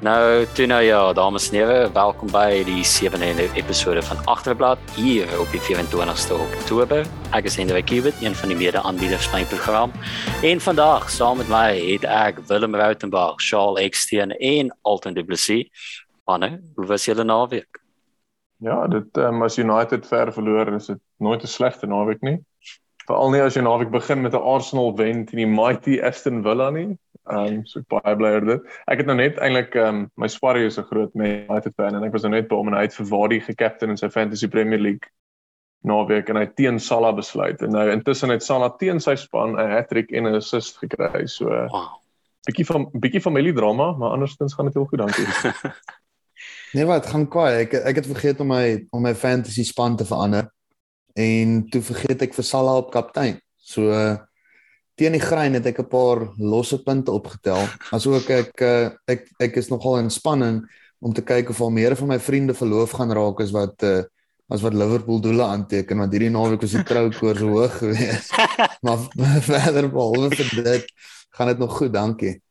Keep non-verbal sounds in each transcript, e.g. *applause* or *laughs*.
Nou, toe nou ja, dames en here, welkom by die 7de episode van Agterblad hier op die 24ste Oktober. Ek is Hendrik Kubit, een van die mede-aanbieders van die program. En vandag saam met my het ek Willem Rautenbach, Charles Eksteen en Alton Du Plessis. Anne, hoe was julle naweek? Ja, dit um, as United ver verloor, is dit nooit 'n slegte naweek nie. Veral nie as jy naweek begin met 'n Arsenal wen teen die mighty Aston Villa nie. Ehm um, so baie bly oor dit. Ek het nou net eintlik ehm um, my Sparry is 'n groot United fan en ek was nou net by hom en hy het vir Wadi gekaptein in sy Fantasy Premier League naweek en hy teen Salah besluit en nou intussen het Salah teen sy span 'n hattrick en 'n assist gekry. So wow. bietjie van bietjie familiedrama, maar andersins gaan dit heel goed, dankie. *laughs* nee, wat gaan kwaai. Ek ek het vergeet om my om my fantasy span te verander en toe vergeet ek vir Salah op kaptein. So uh, teen die grein het ek 'n paar losse punte opgetel. Asook ek ek ek, ek is nogal in spanning om te kyk of al meer van my vriende verloof gaan raak as wat uh, as wat Liverpool doele aanteken want hierdie naweek was die troukoers hoog geweest. *laughs* maar verder behalwe vir dit gaan dit nog goed, dankie.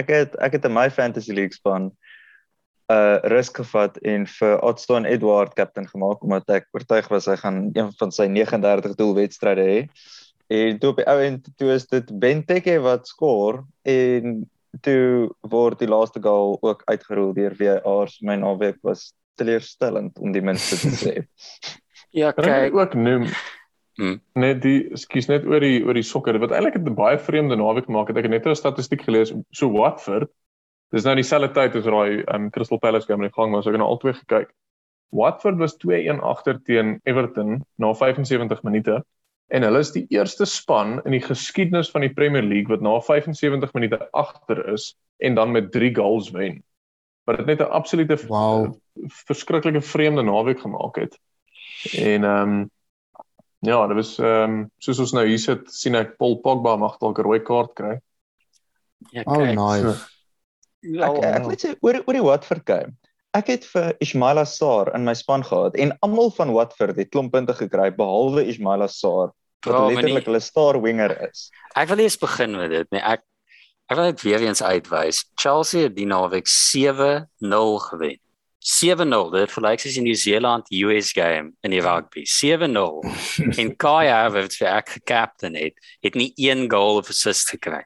Ek het ek het in my fantasy league span uh, risk gevat en vir Odston Edward kaptein gemaak omdat ek oortuig was hy gaan een van sy 39 doelwedstryde hê. En toe op die ou end toe is dit Benteke wat skoor en toe word die laaste goal ook uitgerol deur VAR. My naweek was teleurstellend om die minste te sê. *laughs* ja, kyk ook noem. Hmm. Net die skuis net oor die oor die sokker wat eintlik 'n baie vreemde naweek maak het ek het net 'n statistiek gelees so Watford dis nou dieselfde tyd as raai um, Crystal Palace game in die gang was ek het nou al twee gekyk Watford was 2-1 agter teen Everton na 75 minute en hulle is die eerste span in die geskiedenis van die Premier League wat na 75 minute agter is en dan met 3 goals wen. Wat dit net 'n absolute wow. verskriklike vreemde naweek gemaak het. En ehm um, ja, dit was ehm um, soos ons nou hier sit, sien ek Paul Pogba mag dalk 'n rooi kaart kry. Ja, oh, nice. Ja, ek, ek weet jy oor oor die Watford game. Ek het vir Ismaila Sarr in my span gehad en almal van Watford het klomp punte gekry behalwe Ismaila Sarr wat oh, letterlik hulle star winger is. Ek wil eers begin met dit, nee, ek ek wil net weer eens uitwys. Chelsea het die naweek 7-0 gewen. 7-0 dit verlyk soos in New Zealand US game in die rugby 7-0 *laughs* en Kai Havertz vir ek gekaptein het het nie een goal of assist gekry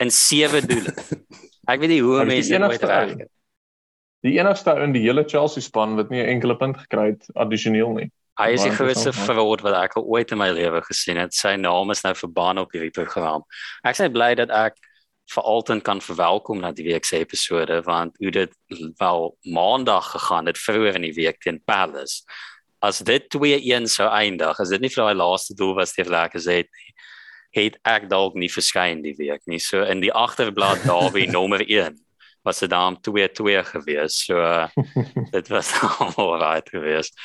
in 7 doele. *laughs* Ek weet nie hoe mense dit ooit reg het. Die enigste ou in die hele Chelsea span wat nie 'n enkele punt gekry het addisioneel nie. Hy is die grootste fraud wat ek ooit in my lewe gesien het. Sy naam is nou verbaan op hierdie program. Ek is bly dat ek vir altyd kan verwelkom na die week se episode want hoe dit wel maandag gegaan het vroeër in die week teen Palace. As dit 2-1 sou eindig, as dit nie vir daai laaste doel was teen Lekker het nie, het ek dalk nie verskyn die week nie. So in die agterblad Derby *laughs* nommer 1 was dit dan 2-2 gewees. So dit was *laughs* almal right geweest.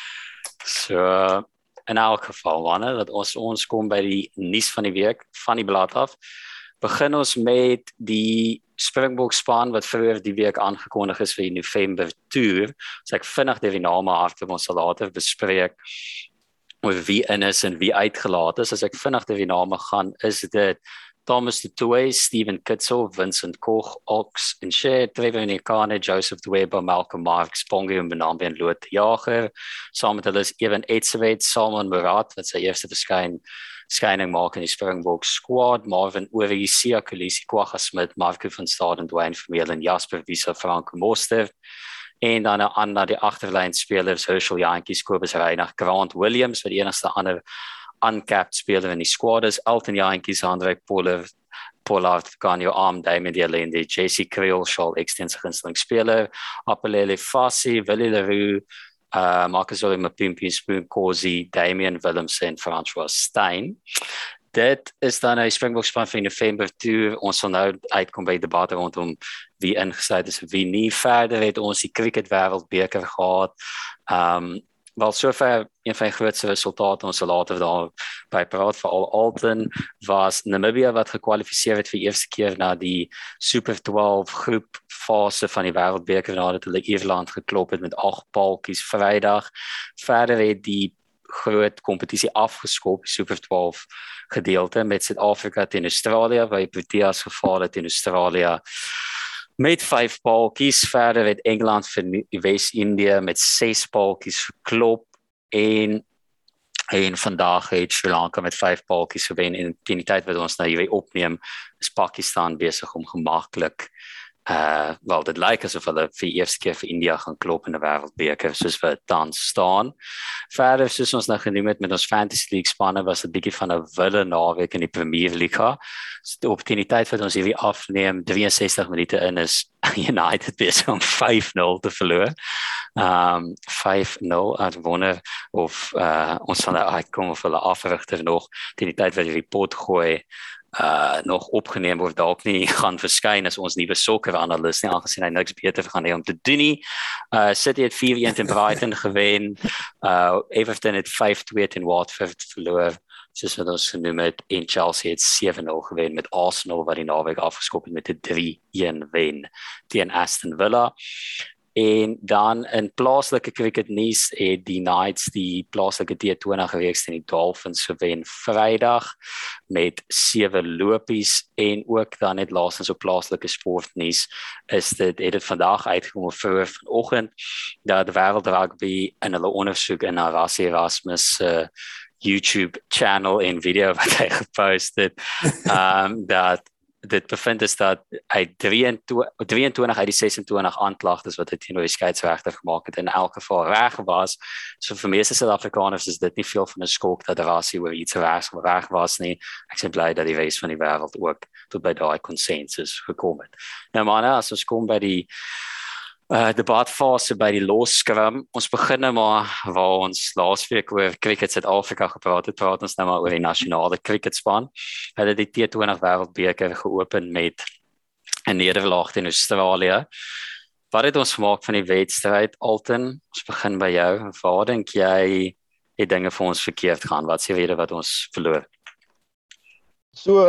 So in elk geval wanneer dat ons ons kom by die nuus van die week van die blad af. Begin ons met die Springbok span wat vroeër die week aangekondig is vir die November toer. So ek vinnig die name af te ons later bespreek oor wie in is en wie uitgelaat is. As ek vinnig die name gaan, is dit Thomas Tutoy, Steven Kitzel, Vincent Koch, Ox en Shea, Trevor Nikane, Joseph Dweba, Malcolm Marks, Pongi en Benambi en Lot Jager. Saam met hulle is Evan Etzewet, Salman Murat wat sy eerste verskyn skyning maak in die Springbok squad, Marvin Orie, Sia Kolisi, Kwagga Smith, Marco van Staden, Dwayne Vermeulen, Jasper Wieser, Frank Moster en dan aan na die agterlyn spelers Herschel Jantjies, Kobus Reinagh, Grant Williams wat die enigste ander uncapped speler in die squad is Elton Jantjies, Andre Pollard, Pollard gaan jou arm Damien Delende, JC Creole, Shaul Extensive gunsteling speler, Apelele Fassi, Willie Leroux, uh Marcus William Pimpi Spoon Cozy, Damian Willemsen, François Stein. Dit is dan 'n Springbok span vir November toe. Ons sal nou uitkom by die debat rondom wie ingesluit is wie nie. Verder het ons die cricket wêreldbeker gehad. Um wel sover een van die grootste resultate ons later daar by praat vir al Alton was Namibia wat gekwalifiseer het vir eerste keer na die Super 12 groep fase van die wêreldbeker nadat hulle Ierland geklop het met 8 paltjies Vrydag. Verder het die groot kompetisie afgeskop Super 12 gedeelte met Suid-Afrika teen Australië waar Proteas gefaal het in Australië met 5 balkies verder het Engeland vir Wes-Indië met 6 balkies geklop en en vandag het Sri Lanka met 5 balkies gewen en teen die tyd wat ons nou hier opneem is Pakistan besig om gemaklik uh wel dit lyk asof hulle vir eers keer vir India gaan klop in 'n wêreldbeker soos wat tans staan. Verder soos ons nou genoem het met ons Fantasy League spanne was 'n bietjie van 'n wille naweek in die Premier League. So die tyd wat ons hierdie afneem 63 minute in is *laughs* United besig om 5-0 te verloor. Um 5-0 at wonder of uh ons van daai kom of hulle afrigter nog teen die tyd wat die report gooi uh nog opgeneem word dalk nie *laughs* gaan verskyn as ons nuwe sokker analis nie aangesien hy niks beter gaan hê om te doen nie. Uh City het 4-1 teen Brighton gewen. Uh Everton het 5-2 teen Watford verloor. Soos wat ons genoem het, en Chelsea het 7-0 gewen met Arsenal wat die naweek afgeskop het met 'n 3-1 wen teen Aston Villa. En dan in plaaslike cricket nuus het die Knights die plaaslike T20 reeks teen die Dolphins gewen Vrydag met sewe lopies en ook dan net laasens op plaaslike sportnuus is dit het dit vandag uitgekom vir vanoggend dat wêreld rugby in hulle ondersoek in Arasi Erasmus se uh, YouTube channel en video wat hy gepost het um *laughs* dat dit bevind is dat hy 23 23 uit die 26 aanklagtes wat hy teenoor die skeieregter gemaak het in elk geval reg was. So vir meeste Suid-Afrikaners is dit nie veel van 'n skok dat rasie oor iets reg reg was nie. Ek sê bly dat die res van die wêreld ook tot by daai konsensus gekom het. Nou maar as ons kom by die uh debatfase by die loskram. Ons begin nou maar waar ons laasweek oor cricket Suid-Afrika gepraat het, praat ons nou maar oor die nasionale cricketspan. Hulle het die T20 Wêreldbeker geopen met 'n nederlaag teen Australië. Wat het ons gemaak van die wedstryd Alton? Ons begin by jou. Waar dink jy het dinge vir ons verkeerd gaan? Wat sê jy wat ons verloor? So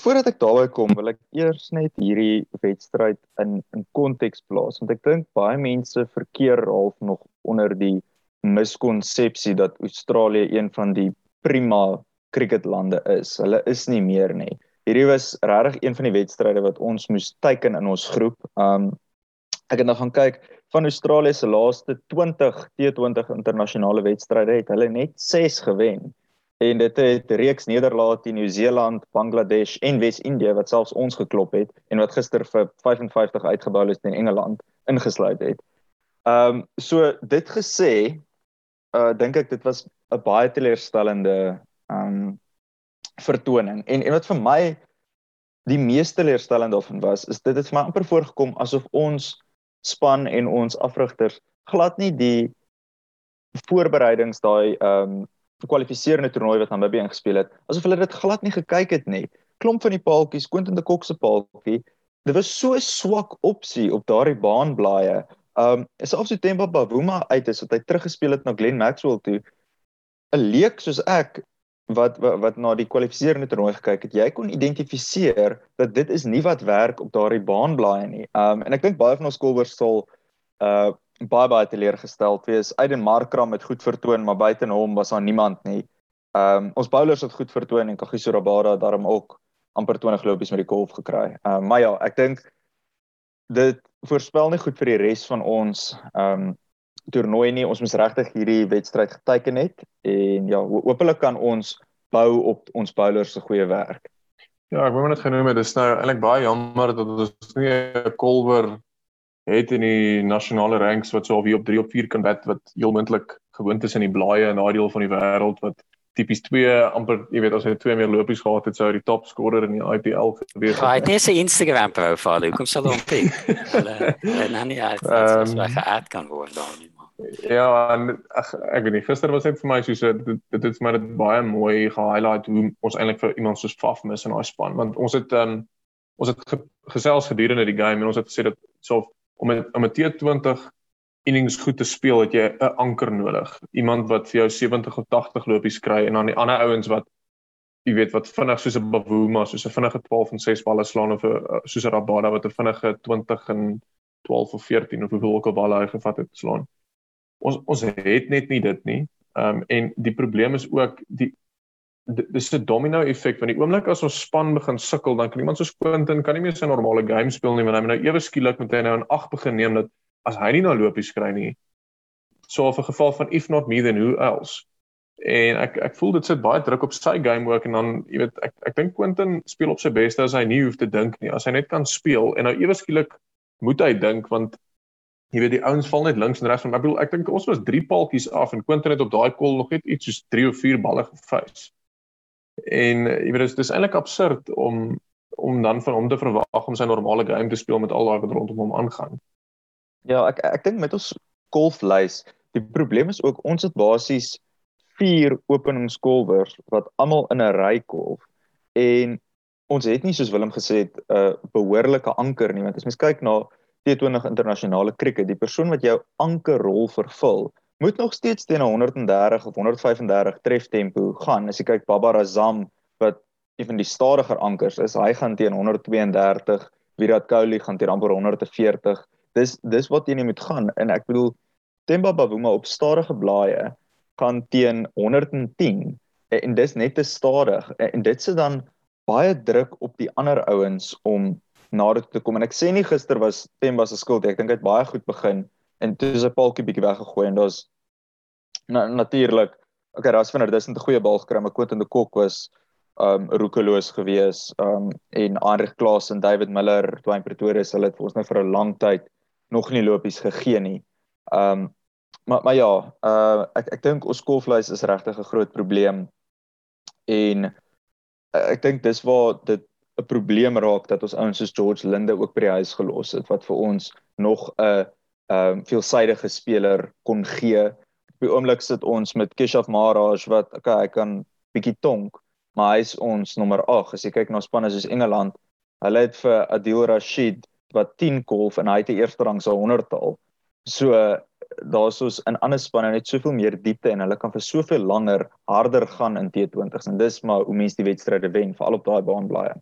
voordat ek daarby kom, wil ek eers net hierdie wedstryd in in konteks plaas want ek dink baie mense verkeer half nog onder die miskonsepsie dat Australië een van die prima cricketlande is. Hulle is nie meer nie. Hierdie was regtig een van die wedstryde wat ons moes teiken in ons groep. Um ek het nou gaan kyk van Australië se laaste 20 T20 internasionale wedstryde het hulle net 6 gewen en dit het reeks nederlae teen Nieu-Seeland, Bangladesh en Wes-Indië wat selfs ons geklop het en wat gister vir 55 uitgebou is teen Engeland ingesluit het. Ehm um, so dit gesê, uh dink ek dit was 'n baie teleurstellende ehm um, vertoning en en wat vir my die mees teleurstellend daarvan was is dit het vir my amper voorgekom asof ons span en ons afrigters glad nie die voorbereidings daai ehm um, kwalifiserende toernooi wat Namibia ingespeel het, asof hulle dit glad nie gekyk het nie. Klomp van die paaltjies, Quentin de Kock se paaltjie, dit was so 'n swak opsie op daardie baanblaaie. Um selfs die Temba Bavuma uit is wat hy teruggespeel het na Glenn Maxwell toe. 'n Leek soos ek wat, wat wat na die kwalifiserende toernooi gekyk het, jy kon identifiseer dat dit is nie wat werk op daardie baanblaaie nie. Um en ek dink baie van ons kolwers sal uh baie baie teleurgesteld wees. Aiden Markram het goed vertoon, maar buite hom was daar niemand nie. Ehm um, ons bowlers het goed vertoon en Kagiso Rabada het daarom ook amper 20 lopies met die golf gekry. Ehm um, maar ja, ek dink dit voorspel nie goed vir die res van ons ehm um, toernooi nie. Ons moet regtig hierdie wedstryd geteken het en ja, hopelik kan ons bou op ons bowlers se goeie werk. Ja, ek wou net genoem het dis nou eintlik baie jammer dat ons nie 'n kolwer het in die nasionale ranks wat so of hier op 3 of 4 kan wet wat heel moontlik gewoond is in die blaaie en daai deel van die wêreld wat tipies 2 amper jy weet as hy twee meer lopies gehad het sou hy die top scorer in die IPL gewees het. Ja, hy het sy Instagram profile, kom sal hom pik. Hulle hulle nie uit as hy geadd kan word dan nie. Ja, en ag ek weet nie, gister was net vir my soos dit dit het maar dit baie mooi ge-highlight hoe ons eintlik vir iemand soos Faf mis in daai span want ons het um, ons het ge gesels gedurende die game en ons het gesê dat so om met om 'n T20 innings goed te speel, het jy 'n anker nodig. Iemand wat vir jou 70 of 80 lopies kry en dan die ander ouens wat jy weet wat vinnig soos 'n Bavuma, soos 'n vinnige 12 en 6 balle slaan of 'n soos 'n Rabada wat 'n vinnige 20 en 12 of 14 of hoeveel ook al balle hy gevat het slaan. Ons ons het net nie dit nie. Ehm um, en die probleem is ook die dis 'n domino effek want die oomblik as ons span begin sukkel dan kan iemand soos Quentin kan nie meer sy normale game speel nie want hy moet nou ewe skielik met hy nou in ag begin neem dat as hy nie na lopies kry nie so 'n geval van if not me then who else? En ek ek voel dit sit baie druk op sy game ook en dan jy weet ek ek dink Quentin speel op sy beste as hy nie hoef te dink nie. As hy net kan speel en nou ewe skielik moet hy dink want jy weet die ouens val net links en regs van ek bedoel ek dink ons was 3 paaltjies af en Quentin het op daai kol nog net iets soos 3 of 4 balle gefeis En jy weet dis dis eintlik absurd om om dan van hom te verwag om sy normale game te speel met al daai wat rondom hom aangaan. Ja, ek ek dink met ons golflys, die probleem is ook ons het basies vier openingskolwers wat almal in 'n ry golf en ons het nie soos Willem gesê het 'n uh, behoorlike anker nie want as mens kyk na T20 internasionale krieket, die persoon wat jou ankerrol vervul, moet nog steeds teen 130 of 135 treftempo gaan. As jy kyk Baba Razam wat een van die stadiger ankers is, hy gaan teen 132, Virat Kohli gaan teen amper 140. Dis dis wat jy moet gaan en ek bedoel Themba Bavuma op stadige blaaie kan teen 110 en dis net te stadig en dit sit dan baie druk op die ander ouens om nader te kom en ek sê nie gister was Themba se skuld ek dink hy het baie goed begin en toe is 'n paaltjie bietjie weggegooi en daar's na, natuurlik okay daar's vinder dis 'n goeie bal gekry maar Quentin de Kok was um roekeloos gewees um en Andri Klaas en David Miller Dwayne Pretorius hulle het vir ons nou vir 'n lang tyd nog nie lopies gegee nie. Um maar maar ja uh ek ek dink ons kolfluis is regtig 'n groot probleem. En uh, ek dink dis waar dit 'n probleem raak dat ons ouens soos George Linde ook by die huis gelos het wat vir ons nog 'n ehm um, veelsidige speler kon gee. Op die oomblik sit ons met Keshav Maharaj wat okay, hy kan bietjie tonk, maar hy's ons nommer 8. As jy kyk na spanne soos Engeland, hulle het vir Adil Rashid wat 10 golf en hy het die eerste rang se 100tal. So daar's ons in ander spanne net soveel meer diepte en hulle kan vir soveel langer harder gaan in T20s en dis maar hoe mense die wedstryde wen veral op daai baanblaaie.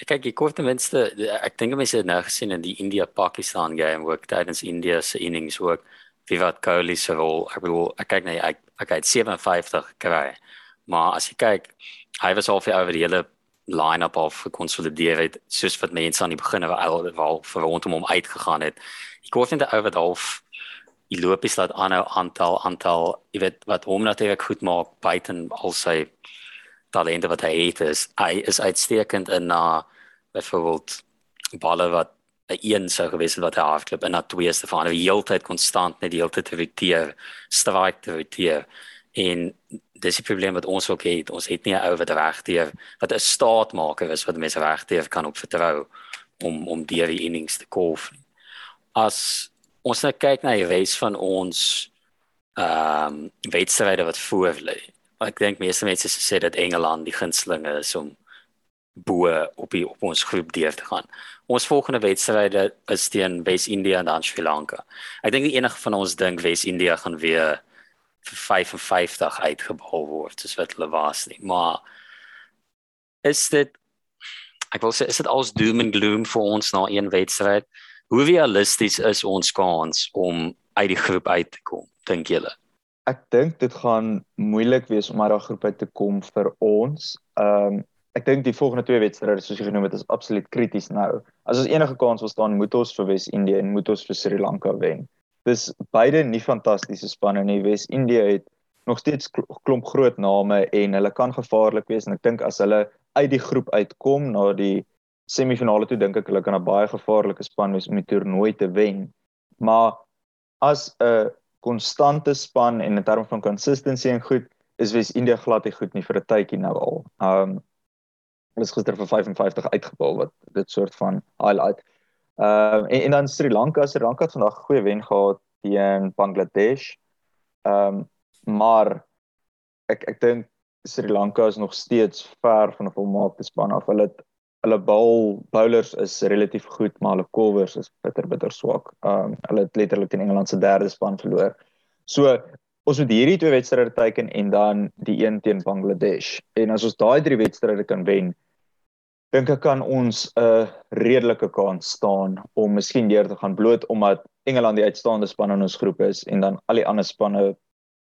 Kyk, ek kort ten minste ek dink mense het nou gesien in die India Pakistan game ook tydens India se innings ook Virat Kohli se rol. Ek bedoel ek kyk net ek ek het 57 kry. Maar as jy kyk, hy was al vir oor die hele line-up of gekonsolideer het soos wat mense aan die begin al wel vir rondom hom uitgegaan het. Ek kort net oor half die lopies laat aanhou aantal aantal jy weet wat hom natuurlik goed maak buiten al sy talente wat hy het is hy is uitstekend in na byvoorbeeld balle wat 'n een sou gewees het wat hy hardloop en na twee se van die hele tyd konstant net die hele tyd te roteer strike te roteer. En dis die probleem wat ons ook het. Ons het nie 'n ou wat regteer wat 'n staatmaker is wat mense regteer kan op vertrou om om die innings te kolf as ons net kyk na die reis van ons ehm um, wedstryde wat voor lê ek dink meeste mense sê dat Engeland die gunstelinge is om bo op die, op ons groep deur te gaan. Ons volgende wedstryde is teen Wes-Indië en dan Sri Lanka. Ek dink die enige van ons dink Wes-Indië gaan weer vir 55 uitgebal word, soos wat hulle was nie. Maar is dit ek wil sê is dit als doom and gloom vir ons na een wedstryd? Hoe realisties is ons kans om uit die groep uit te kom, dink julle? Ek dink dit gaan moeilik wees om uit daai groep uit te kom vir ons. Ehm um, ek dink die volgende twee wedstryde soos jy genoem het is absoluut krities nou. As ons enige kans wil staan, moet ons vir Wes-Indië en moet ons vir Sri Lanka wen. Dis beide nie fantastiese spanne nie. Wes-Indië het nog steeds klomp groot name en hulle kan gevaarlik wees en ek dink as hulle uit die groep uitkom na die semifinale toe dink ek hulle kan 'n baie gevaarlike span wees om die toernooi te wen. Maar as 'n konstante span en in terme van consistency en goed is Wes-Indië glad nie goed nie vir 'n tydjie nou al. Um is gister vir 55 uitgepaal wat dit soort van highlight. Ehm uh, en, en dan Sri Lanka, Sri Lanka het vandag 'n goeie wen gehad teen Bangladesh. Ehm um, maar ek ek dink Sri Lanka is nog steeds ver van 'n volmaakte span af. Hulle hulle bal bowlers is relatief goed, maar hulle covers is bitter bitter swak. Um, hulle het letterlik in Engeland se derde span verloor. So ons moet hierdie twee wedstryde teiken en dan die een teen Bangladesh. En as ons daai drie wedstryde kan wen, dink ek kan ons 'n redelike kans staan om miskien deur te gaan bloot omdat Engeland die uitstaande span in ons groep is en dan al die ander spanne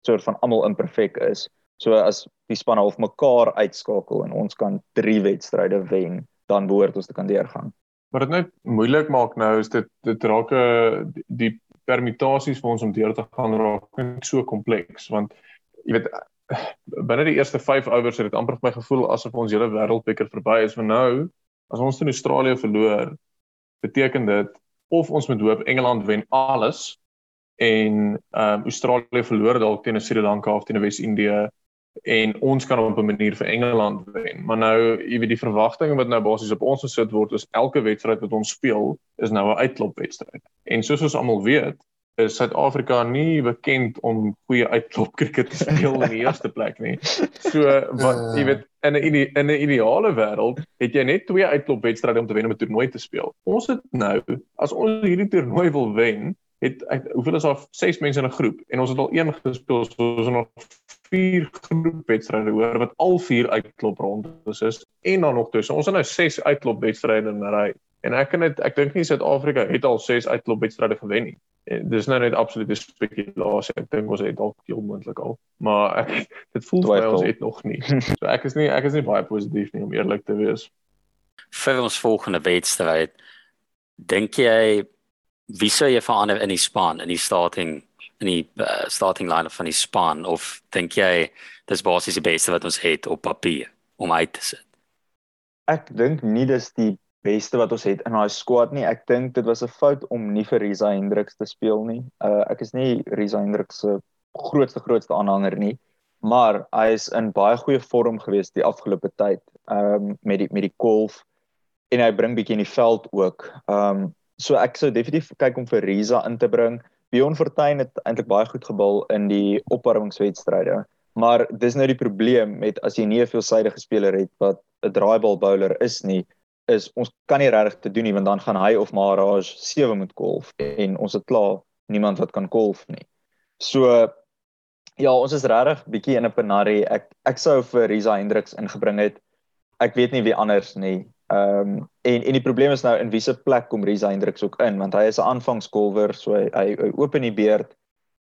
soort van almal imperfek is. So as die spanne half mekaar uitskakel en ons kan 3 wedstryde wen, dan behoort ons te kan deurgaan. Wat dit net moeilik maak nou is dit dit raak 'n eh, die permutasies vir ons om deur te gaan raak so kompleks want jy weet binne die eerste 5 overs het dit amper vir my gevoel asof ons hele wêreldbeker verby is want nou as ons teen Australië verloor beteken dit of ons moet hoop Engeland wen alles en ehm um, Australië verloor dalk teen Sri Lanka of teen Wes-Indië en ons kan op 'n manier vir Engeland wen. Maar nou, jy weet die verwagtinge wat nou basies op ons gesit word is elke wedstryd wat ons speel is nou 'n uitklopwedstryd. En soos ons almal weet, is Suid-Afrika nie bekend om goeie uitklop kriket te speel in die *laughs* eerste plek nie. So wat jy weet in 'n in 'n ideale wêreld het jy net twee uitklopwedstryde om te wen om 'n toernooi te speel. Ons het nou as ons hierdie toernooi wil wen, het ek, hoeveel is daar 6 mense in 'n groep en ons het al een gespeel so ons nog 4 groepwedstryde hoor wat al 4 uitklop rondes is en dan nog tussen. Ons het nou 6 uitklopwedstryde in 'n ry en ek kan dit ek dink nie Suid-Afrika het al 6 uitklopwedstryde gewen nie. En dis nou net absolute spekulasie. Ek dink ons het dalk heel moontlik al maar ek *laughs* dit voel vir ons het nog nie. So ek is nie ek is nie baie positief nie om eerlik te wees. Vir ons volgende wedstryd dink jy wie sou jy verander in die span in die starting in die uh, starting line van die span of dink jy dis basies die beste wat ons het op papier om uit te sit? Ek dink nie dis die beste wat ons het in daai squad nie. Ek dink dit was 'n fout om nie vir Risa Hendriks te speel nie. Uh, ek is nie Risa Hendriks se grootste grootste aanhanger nie maar hy is in baie goeie vorm gewees die afgelope tyd um, met die met die golf en hy bring bietjie in die veld ook. Um, so ek sou definitief kyk om vir Risa in te bring. Bjorn Fortuin het eintlik baie goed gebal in die opwarmingswedstryde, maar dis nou die probleem met as jy nie 'n veelsidige speler het wat 'n draaibal bowler is nie, is ons kan nie regtig te doen nie want dan gaan hy of Maharaj 7 moet golf en ons het klaar niemand wat kan golf nie. So ja, ons is regtig bietjie in 'n penarie. Ek ek sou vir Risa Hendriks ingebring het. Ek weet nie wie anders nie. Ehm um, en en die probleem is nou in wiese plek kom Reza Hendriks ook in want hy is 'n aanvangskolwer so hy hy, hy open die beerd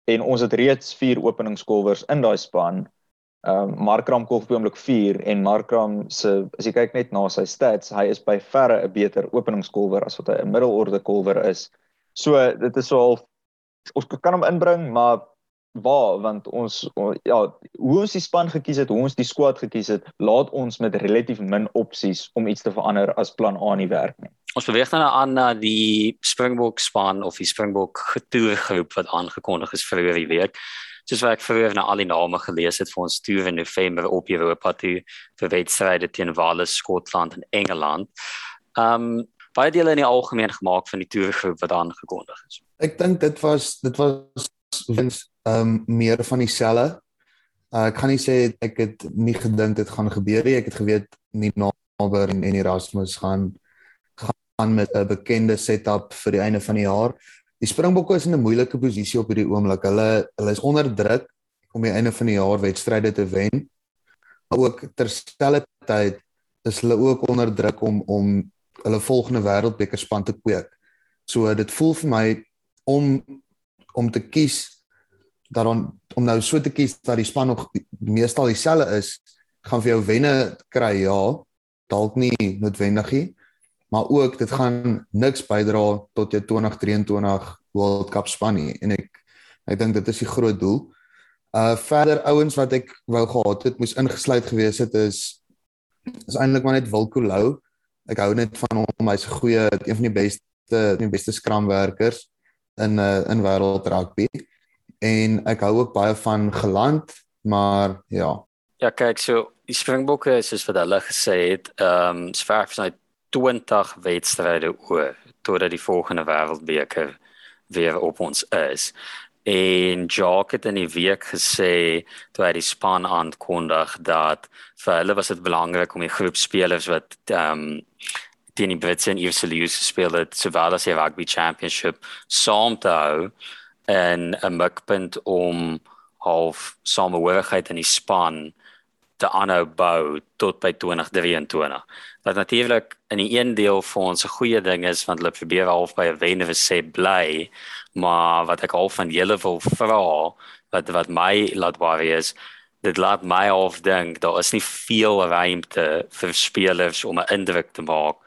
en ons het reeds 4 openingskolwers in daai span. Ehm um, Markram kolf oomblik 4 en Markram se as jy kyk net na sy stats, hy is by verre 'n beter openingskolwer as wat hy 'n middelorde kolwer is. So dit is so half ons kan hom inbring, maar waar want ons ja hoe ons die span gekies het hoe ons die squad gekies het laat ons met relatief min opsies om iets te verander as plan A nie werk nie. Ons beweeg nou aan na die Springbok span of die Springbok getoergroep wat aangekondig is vir hierdie week. Soos wat ek vroeër na al die name gelees het vir ons toer in November op Europa toe vir wedstryde teen Wales Skotland en Engeland. Um baie dele in die algemeen gemaak van die toergroep wat aangekondig is. Ek dink dit was dit was wins ehm um, meer van dieselfde. Uh, ek kan nie sê ek het nie gedink dit gaan gebeur nie. Ek het geweet nie Naber en, en Erasmus gaan gaan met 'n bekende setup vir die einde van die jaar. Die Springbokke is in 'n moeilike posisie op hierdie oomblik. Hulle hulle is onder druk om die einde van die jaar wedstryde te wen. Maar ook terselfdertyd is hulle ook onder druk om om hulle volgende wêreldbeker span te kweek. So dit voel vir my om om te kies dat dan om nou so te kies dat die span nog meestal dieselfde is, gaan vir jou wenne kry ja, dalk nie noodwendig nie, maar ook dit gaan niks bydra tot jou 2023 World Cup span nie en ek ek dink dit is die groot doel. Uh verder ouens wat ek wou gehad het moes ingesluit gewees het is is eintlik maar net Wilko Lou. Ek hou net van hom, hy's 'n goeie een van die beste die beste skramwerkers in uh, in wêreld rugby en ek hou ook baie van geland, maar ja. Ja, kyk, so die Springbokke is soos wat hulle gesê het, ehm um, sverf sy 20 wedstryde oor totdat die volgende wêreldbeker weer op ons is. En Jock het in die week gesê toe hy die span aankondig dat vir hulle was dit belangrik om die groep spelers wat ehm um, teen die Britse en Ierse Lions speel het sowel as die rugby championship saam te hou en 'n mikpunt om half samehorigheid in die span te aanhou bou tot by 2023. Wat natuurlik in die een deel vir ons 'n goeie ding is want hulle probeer half by 'n wenne vir sê bly, maar wat ek al van julle wil vra wat wat my laat worry is dit laat my of dink daar is nie veel ruimte vir spelers om 'n indruk te maak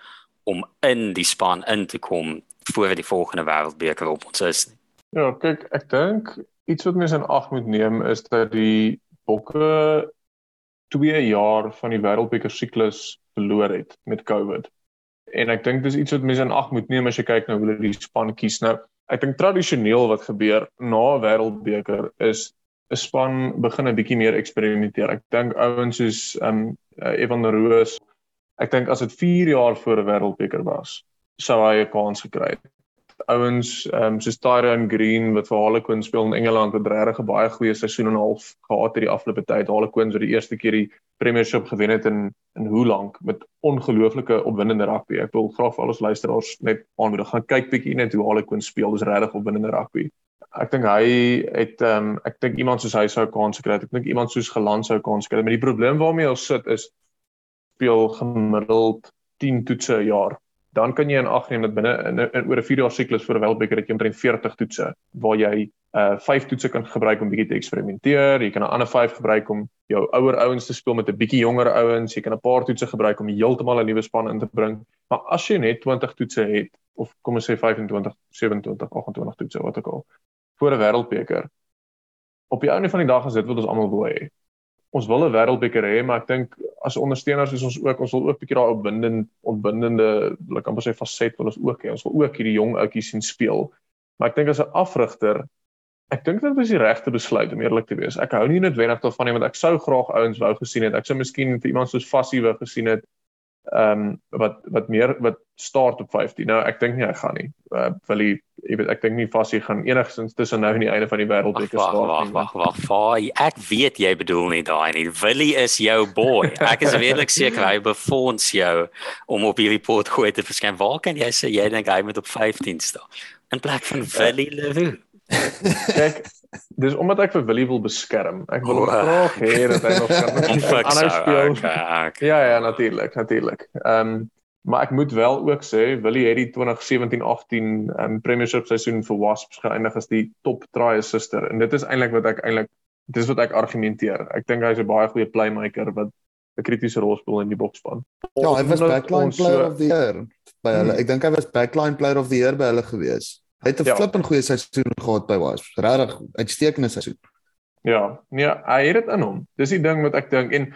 om in die span in te kom voor die volgende wêreldbeker op ons is nie. Ja, kyk, ek dink iets wat mense in ag moet neem is dat die Bokke 2 jaar van die wêreldbeker siklus verloor het met COVID. En ek dink dis iets wat mense in ag moet neem as jy kyk na hoe hulle die span kies nou. Ek dink tradisioneel wat gebeur na wêreldbeker is 'n span begin 'n bietjie meer eksperimenteer. Ek dink ouens soos um Evan Roos, ek dink as dit 4 jaar voor 'n wêreldbeker was, sou hy 'n kans gekry het ouens um, soos Tyrone Green wat vir Harlequins speel in Engeland het regtig 'n baie goeie seisoen en 'n half gehad hierdie afgelope tyd. Harlequins het die eerste keer die Premiership gewen het in in hoe lank met ongelooflike opwindende rugby. Ek wil graag vir al ons luisteraars net aanmoedig gaan kyk bietjie net hoe Harlequins speel. Dis regtig opwindende rugby. Ek dink hy het ehm um, ek dink iemand soos hy sou kans gekry het. Ek dink iemand soos Geland sou kans gekry het. Maar die probleem waarmee ons sit is speel gemiddeld 10 toetse 'n jaar dan kan jy in ag neem dat binne in, in, in oor 'n 4 jaar siklus vir 'n wêreldbeker het jy omtrent 40 toetse waar jy uh 5 toetse kan gebruik om bietjie te eksperimenteer, jy kan 'n ander 5 gebruik om jou ouer ouens te speel met 'n bietjie jonger ouens, jy kan 'n paar toetse gebruik om heeltemal 'n nuwe span in te bring. Maar as jy net 20 toetse het of kom ons sê 25, 27, 28 toetse wat ook al vir 'n wêreldbeker op die einde van die dag is dit wat ons almal wil hê. Ons wil 'n wêreldbeker hê, maar ek dink as ondersteuners is ons ook ons wil ook 'n bietjie daai opwindende opwindende, ek kan pas sê faset wil ons ook hê. Ons wil ook hierdie jong ouetjies sien speel. Maar ek dink as 'n afrigter, ek dink dit was die regte besluit om eerlik te wees. Ek hou nie noodwendig daarvan nie want ek sou graag ouens wou gesien het. Ek sou miskien vir iemand soos Fassie wou gesien het ehm um, wat wat meer wat start op 15. Nou ek dink nie hy gaan nie. Uh, wil hy jy weet ek dink nie Fassie gaan enigstens tussen nou en die einde van die wêreldbeker staan nie. Wag wag wag. Ek weet jy bedoel nie daai nie. Willie is jou boy. *laughs* Ek is redelik seker hy befonds jou om op hierdie pot gooi te verskyn. Waar kan jy sê jy dink hy moet op 15 staan? In plek van Willie Leroux. *laughs* Kyk, dis omdat ek vir Willie wil beskerm. Ek wil oh, graag hê dat hy nog kan *laughs* aanhou speel. Okay, okay. Ja ja, natuurlik, natuurlik. Ehm um, maar ek moet wel ook sê Willie het die 2017-18 um, Premiership seisoen vir Wasps geëindig as die top try assister en dit is eintlik wat ek eintlik dis wat ek argumenteer. Ek dink hy's 'n baie goeie playmaker wat 'n kritiese rol speel in die bokspan. Ja, hy was backline player of the year by hulle. Hmm. Ek dink hy was backline player of the year by hulle gewees. Hy het 'n ja. flippend goeie seisoen gehad by Wasps. Regtig uitstekende seisoen. Ja, nee, hy het dit in hom. Dis die ding wat ek dink en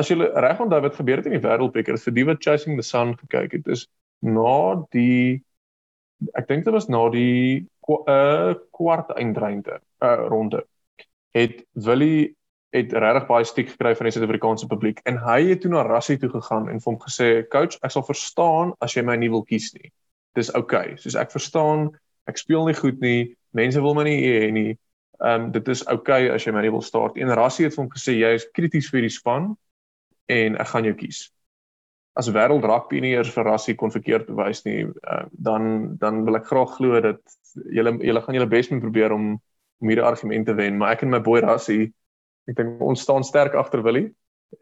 as jy reg onthou wat gebeur het in die wêreldbeker, vir die wat Chasing the Sun gekyk het, is na die ek dink dit was na die uh kwart eindrunde, uh ronde. Het Willie het regtig baie stiek gekry van die Suid-Afrikaanse publiek en hy het toe na Rassie toe gegaan en vir hom gesê, "Coach, ek sal verstaan as jy my nie wil kies nie. Dis oukei." Okay. Soos ek verstaan ek speel nie goed nie, mense wil my nie hê nie. Ehm um, dit is oukei okay as jy my nie wil start. En Rassie het vir hom gesê jy is krities vir die span en ek gaan jou kies. As wêreld rugby nie eers vir Rassie kon verkeerd bewys nie, uh, dan dan wil ek graag glo dat julle julle gaan julle bes moet probeer om om hierdie argument te wen, maar ek en my boy Rassie, ek dink ons staan sterk agter Willie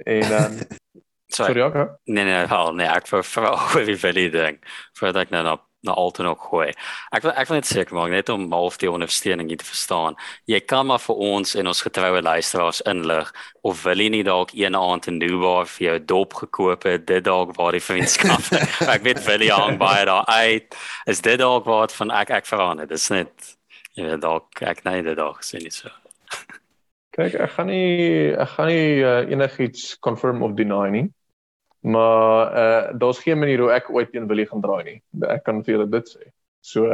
en um, *laughs* Sorry, Sorry okay. Nee nee, hou nee, ek vir vir oor die Willie ding. Vir dat ek nou op na altoe nog gooi. Ek wil ek wil net seker maak net om half die ondersteuning te verstaan. Jy kan maar vir ons en ons getroue luisteraars inlig of wil jy nie dalk een aand in Dubai vir jou dop gekoop het, dit dalk waar die vriendskap. *laughs* ek weet wil jy hang baie daar uit. Is dit dalk wat van ek ek verander. Dis net jy weet dalk ek nee dit dalk sien nie so. Kyk, ek gaan nie ek gaan nie uh, enigiets confirm of deny nie. Maar uh daar's geen manier hoe ek ooit teen Willie gaan draai nie. Ek kan vir julle dit sê. So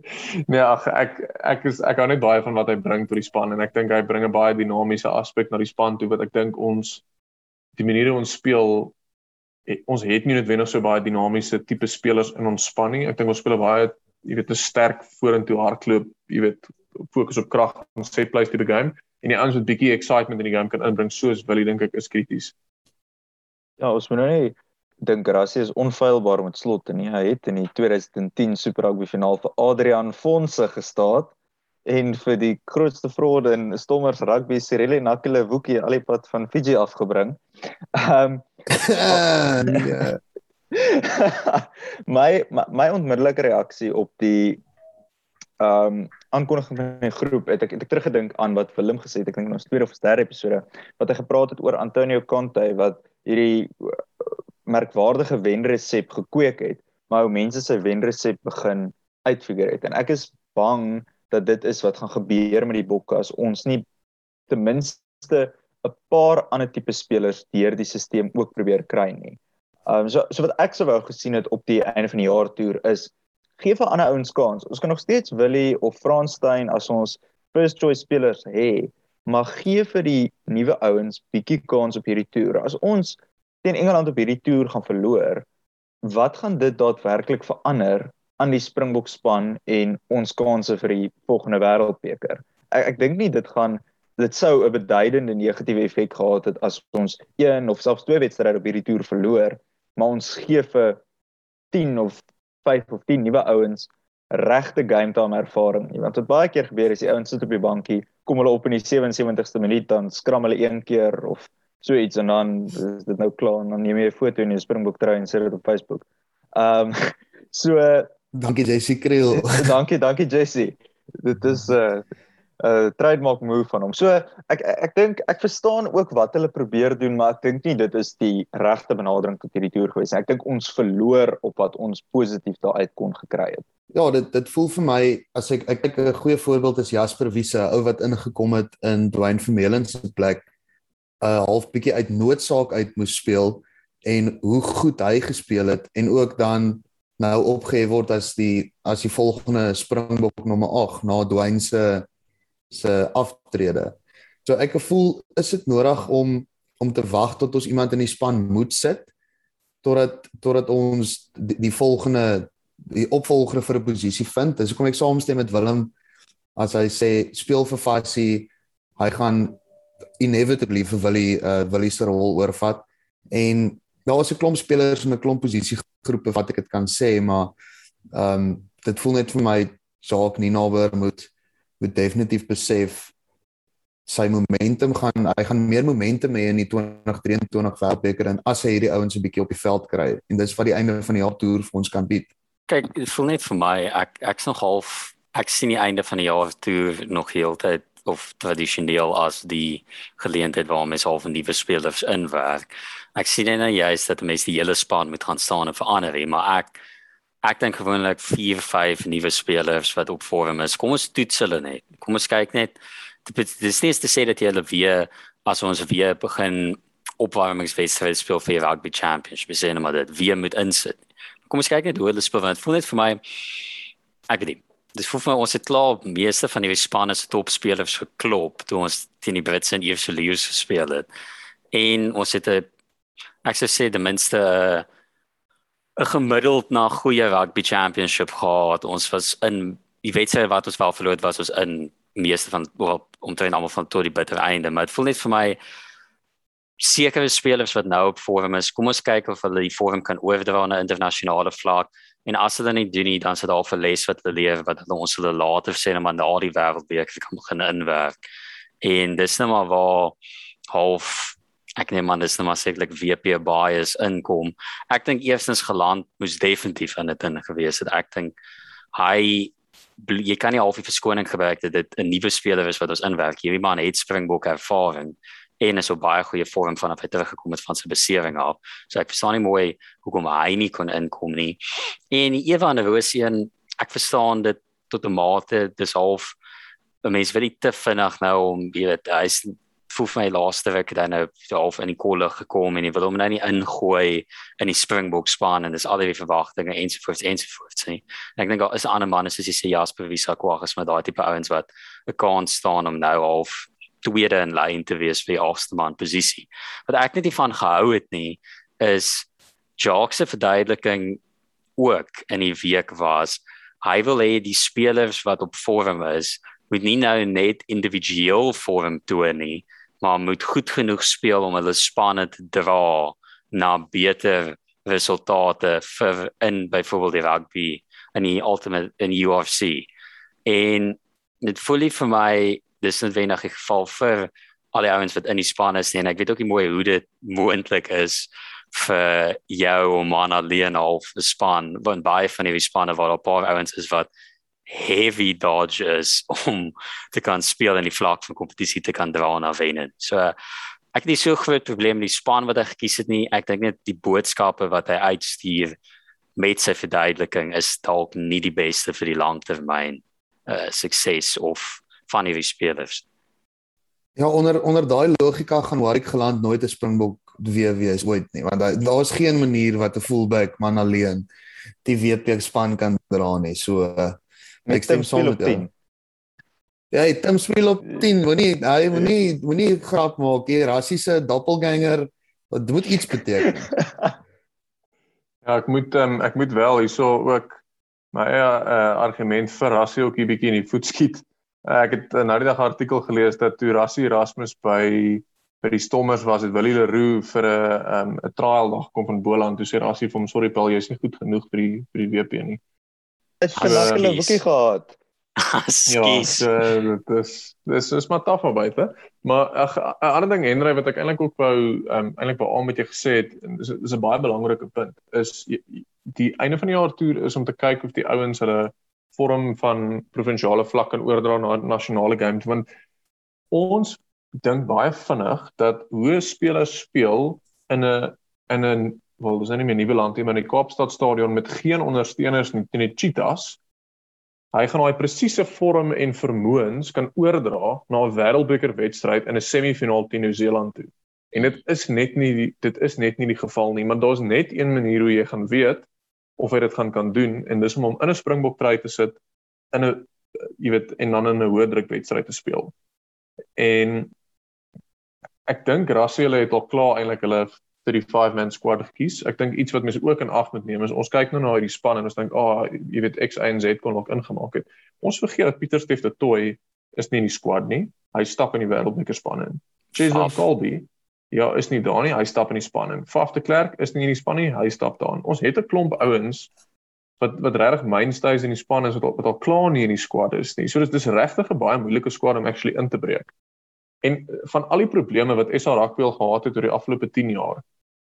*laughs* nee, ag ek ek is ek hou net baie van wat hy bring tot die span en ek dink hy bring 'n baie dinamiese aspek na die span toe wat ek dink ons die manier hoe ons speel het, ons het nie noodwendig so baie dinamiese tipe spelers in ons span nie. Ek dink ons speel baie jy weet 'n sterk vorentoe hardloop, jy weet fokus op krag en set plays tipe game en die ouens wat bietjie excitement in die game kan inbring soos Willie dink ek is krities. Ja, ons moet nou nie dink Gracie is onfeilbaar met slot nie. Hy het in die 2010 Super Rugby finaal vir Adrian Fonse gestaan en vir die grootste fraude in Stommers rugby Cyril Nakile Woekie al die pad van Fiji afgebring. Ehm um, *laughs* ja. *laughs* my, my my onmiddellike reaksie op die ehm um, aankondiging van die groep het ek het ek teruggedink aan wat Willem gesê het ek dink in ons tweede of derde episode wat hy gepraat het oor Antonio Conte wat hierdie uh, merkwaardige wenresep gekweek het maar hoe mense sy wenresep begin uitfigure het en ek is bang dat dit is wat gaan gebeur met die bokke as ons nie ten minste 'n paar ander tipe spelers deur die stelsel ook probeer kry nie. Ehm um, so so wat ek sou wou gesien het op die einde van die jaar toer is gee vir ander ouens kans. Ons kan nog steeds Willie of Franstein as ons first choice spelers hê, maar gee vir die nuwe ouens bietjie kans op hierdie toer. As ons teen Engeland op hierdie toer gaan verloor, wat gaan dit daadwerklik verander aan die Springbok span en ons kansse vir die volgende wêreldbeker. Ek ek dink nie dit gaan dit sou 'n beduidende negatiewe effek gehad het as ons een of selfs twee wedstryde op hierdie toer verloor, maar ons gee vir 10 of 5 of 10 nuwe ouens regte game time ervaring. Want wat baie keer gebeur is die ouens sit op die bankie, kom hulle op in die 77ste minuut dan skram hulle een keer of so iets en dan is dit nou klaar en dan neem jy 'n foto in jou Springbok trui en sit dit op Facebook. Ehm um, *laughs* so Dankie Jessie Kriel. *laughs* dankie, dankie Jessie. Dit is uh, uh, trademark move van hom. So ek ek dink ek verstaan ook wat hulle probeer doen, maar ek dink nie dit is die regte benadering tot hierdie toer gewees nie. Ek dink ons verloor op wat ons positief daaruit kon gekry het. Ja, dit dit voel vir my as ek ek kyk 'n goeie voorbeeld is Jasper Wiese, ou wat ingekom het in Dwayne Vermeulen se plek 'n uh, half bietjie uit noodsaak uit moes speel en hoe goed hy gespeel het en ook dan nou opgehef word as die as die volgende Springbok nommer 8 na Dwayne se se aftrede. So ek gevoel is dit nodig om om te wag tot ons iemand in die span moet sit totdat totdat ons die, die volgende die opvolger vir 'n posisie vind. Dis hoekom ek saamstem met Willem as hy sê speel vir Fassie, hy gaan inevitably vir Willie uh Willie se rol oorvat en daar is 'n klomp spelers in 'n klomp posisiegroepe wat ek dit kan sê, maar ehm um, dit voel net vir my Jacques Ninaber moet moet definitief besef sy momentum gaan hy gaan meer momentum hê in die 2023 Wêreldbeker en as hy hierdie ouens 'n bietjie op die veld kry en dis wat die einde van die jaar toer vir ons kan bied. Kyk, dit voel net vir my ek ek's nog half ek sien die einde van die jaar toer nog heeltyd of tradisioneel as die geleentheid waar mens half en nuwe spelers inwerk. Ek sien net nou juist dat mense die hele span moet gaan staan en verander, maar ek ek dink gewoonlik 4, 5 nuwe spelers wat op vorm is. Kom ons toets hulle net. Kom ons kyk net. Dit is nie te sê dat jy hulle weer as ons weer begin opwarmingswedstryd speel vir die rugby championship. Ons sê net maar dat weer moet insit. Kom ons kyk net hoe hulle speel want voel net vir my ek nie dis voel vir my ons het klaar meeste van die spanne se topspelers geklop toe ons teen die Brits en Ierse Lions gespeel het. En ons het 'n ek sou sê ten minste 'n gemiddeld na goeie rugby championship gehad. Ons was in die wedstryd wat ons wel verloor was ons in meeste van omtrent almal van tot die bitter einde, maar dit voel net vir my sekere spelers wat nou op vorm is. Kom ons kyk of hulle die vorm kan oordra na internasionale vlak. En as hulle nie doen nie, dan sit daar 'n les wat hulle leer wat hulle ons hulle later sê net maar na die wêreldbeker kan begin inwerk. En dis net maar waar half ek neem aan dis net maar sekerlik WP bias inkom. Ek dink eerstens geland moes definitief in dit in gewees het. Ek dink hy jy kan nie half die verskoning gebruik dat dit 'n nuwe speler is wat ons inwerk. Hierdie man het Springbok ervaring en is op baie goeie vorm vanaf hy teruggekom het van sy besering af. So ek verstaan nie mooi hoekom hy nie kon inkom nie. En Evan Rosien, ek verstaan dit tot 'n mate, dis half 'n mens wil nie te vinnig nou om weet hy's voel vir my laaste week dan nou half in die kolle gekom en hy wil hom nou nie ingooi in die Springbok span en dis al die verwagtinge ensovoorts ensovoorts nie. En ek dink daar is ander manne soos jy sê Jasper Wisa Kwaggas met daai tipe ouens wat 'n kans staan om nou half tweede in lyn te wees vir die afsteman posisie. Wat ek net nie van gehou het nie is Jacques se verduideliking ook in die week was hy wil hê die spelers wat op vorm is moet nie nou net individueel vorm toon nie, maar moet goed genoeg speel om hulle spanne te dra na beter resultate vir in byvoorbeeld die rugby in die ultimate in UFC. En dit voel vir my dis net wenig geval vir al die ouens wat in die span is nie en ek weet ook nie mooi hoe dit moontlik is vir jou om aan alleen half 'n span want baie van die spanne waar 'n paar ouens is wat heavy dodge is *laughs* om te kan speel in die vlak van kompetisie te kan dra na wen. So ek het nie so groot probleem met die span wat hy gekies het nie. Ek dink net die boodskappe wat hy uitstuur met sy verduideliking is dalk nie die beste vir die langtermyn uh sukses of van hierdie spelers. Ja, onder onder daai logika gaan Warwick geland nooit 'n Springbok weer wees ooit nie, want daar is geen manier wat 'n fullback man alleen die WP span kan dra nie. So uh, ek stem saam met jou. Ja, hy Tim speel op 10. Moenie hy moenie moenie grap maak hier rassiese doppelganger. Wat moet iets beteken? *laughs* ja, ek moet um, ek moet wel hierso ook my eie uh, argument vir rassie ook hier bietjie in die voet skiet. Uh, ek het uh, nou die dag 'n artikel gelees dat toe Rassie Erasmus by by die Stommers was dit Willie Leroux vir 'n um, 'n trial dag kom van Boland toe sê Rassie vir hom sorry Paul jy's nie goed genoeg vir die vir die WP nie. Het 'n lekker boekie gehad. *laughs* Skies. Ja, dit is dis is maar taaf albei, hè. Maar 'n ander ding Henry wat ek eintlik ook wou um, eintlik wou aan met jou gesê het, dis dis 'n baie belangrike punt is die einde van die jaar toer is om te kyk of die ouens hulle vorm van provinsiale vlak kan oordra na nasionale games want ons dink baie vinnig dat hoe spelers speel in 'n in 'n wel dis nou nie meer nuwe land nie maar in die Kaapstad stadion met geen ondersteuners nie teen die Cheetahs hy gaan daai presiese vorm en vermoëns kan oordra na 'n wêreldbeker wedstryd in 'n semifinaal teen Nieu-Seeland toe en dit is net nie dit is net nie die geval nie maar daar's net een manier hoe jy gaan weet of hy dit gaan kan doen en dis om hom in 'n springbok try te sit in 'n jy weet en dan in 'n hoë druk wedstryd te speel. En ek dink Russell het al klaar eintlik hulle 35 man squad gekies. Ek dink iets wat mense ook in ag moet neem is ons kyk nou na hierdie span en ons dink, "Ag, oh, jy weet X, Y en Z kon ook ingemaak het." Ons vergeet dat Pieter Steff de Toy is nie in die squad nie. Hy stap in die wêreldbeker span in. Jason Colby Ja, is nie daar nie. Hy stap in die span in. Faf de Klerk is nie in die span nie. Hy stap daar. Ons het 'n klomp ouens wat wat regtig mainstays in die span is wat al, wat al klaar nie in die squad is nie. So dis dis regtig 'n baie moeilike squad om actually in te breek. En van al die probleme wat SA Rugby al gehad het oor die afgelope 10 jaar,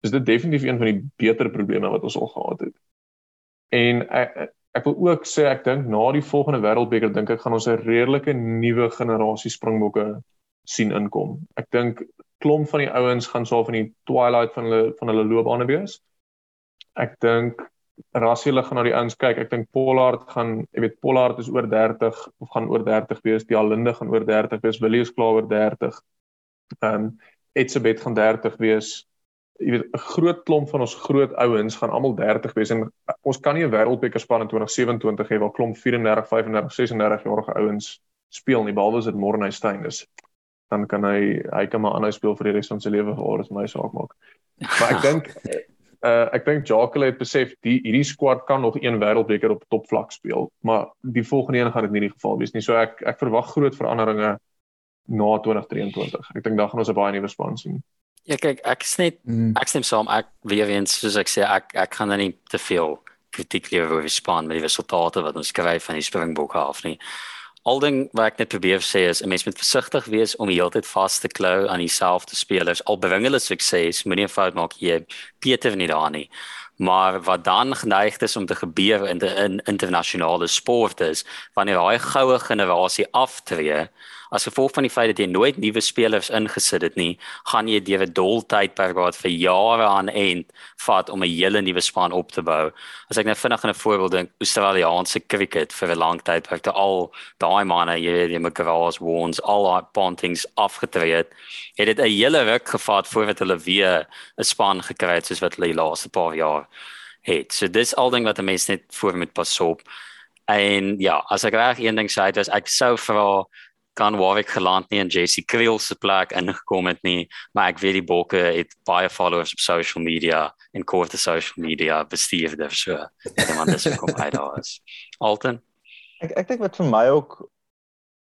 is dit definitief een van die beter probleme wat ons al gehad het. En ek ek wil ook sê ek dink na die volgende wêreldbeker dink ek gaan ons 'n redelike nuwe generasie springbokke sien inkom. Ek dink klomp van die ouens gaan so van die twilight van hulle van hulle loopbane wees. Ek dink Rassiele gaan na die ouens kyk. Ek dink Pollard gaan, jy weet Pollard is oor 30 of gaan oor 30 wees. Die Alinde gaan oor 30 wees. Willie is klaar oor 30. Ehm um, Etsebet gaan 30 wees. Jy weet 'n groot klomp van ons groot ouens gaan almal 30 wees en ons kan nie 'n wêreldbeker span in 2027 hê waar klomp 34, 35, 36 jarige ouens speel nie behalwe as dit Morne Steyn is dan kan hy hy kan maar aanhou speel vir die res van sy lewe vir wat my saak maak. Maar ek dink uh *laughs* ek dink Jacques het besef die hierdie squad kan nog een wêreldbeker op topvlak speel, maar die volgende een gaan dit nie die geval wees nie. So ek ek verwag groot veranderinge na 2023. Ek dink dan gaan ons 'n baie nuwe span sien. Ja kyk, ek sê net mm. ek sê soms ek weer eens soos ek sê ek ek kan dan nie te veel kritiek lewer oor die span met die resultate wat ons skryf van die Springbokke af nie. Al ding wat ek net probeer sê is 'n mens moet versigtig wees om die hele tyd vas te klou aan dieselfde spelers. Al bring hulle sukses moenie 'n fout maak hier Pieter nie daar nie. Maar wat dan geneig is om te gebeur in die in internasionale sport is wanneer daai goue generasie aftree as gevolg van die feit dat jy nooit nuwe spelers ingesit het nie, gaan jy deur 'n dol tydperk wat vir jare aan end vat om 'n hele nuwe span op te bou. As ek net vinnig 'n voorbeeld dink, Australiese cricket vir 'n lang tydperk te al daai manne, jy weet, die McGraws, Warnes, al daai pontings afgetree het, het dit 'n hele ruk gevat voordat hulle weer 'n span gekry het soos wat hulle die laaste paar jaar het. So dis al ding wat 'n mens net voor moet pas op. En ja, as ek reg een ding sê, dis ek sou vra kan Warwick geland nie in JC Kriel se plek ingekom het nie, maar ek weet die bokke het baie followers op social media en kort op social media bestuur daar so. Ek want dit kom uit daar is. Alton. Ek ek dink wat vir my ook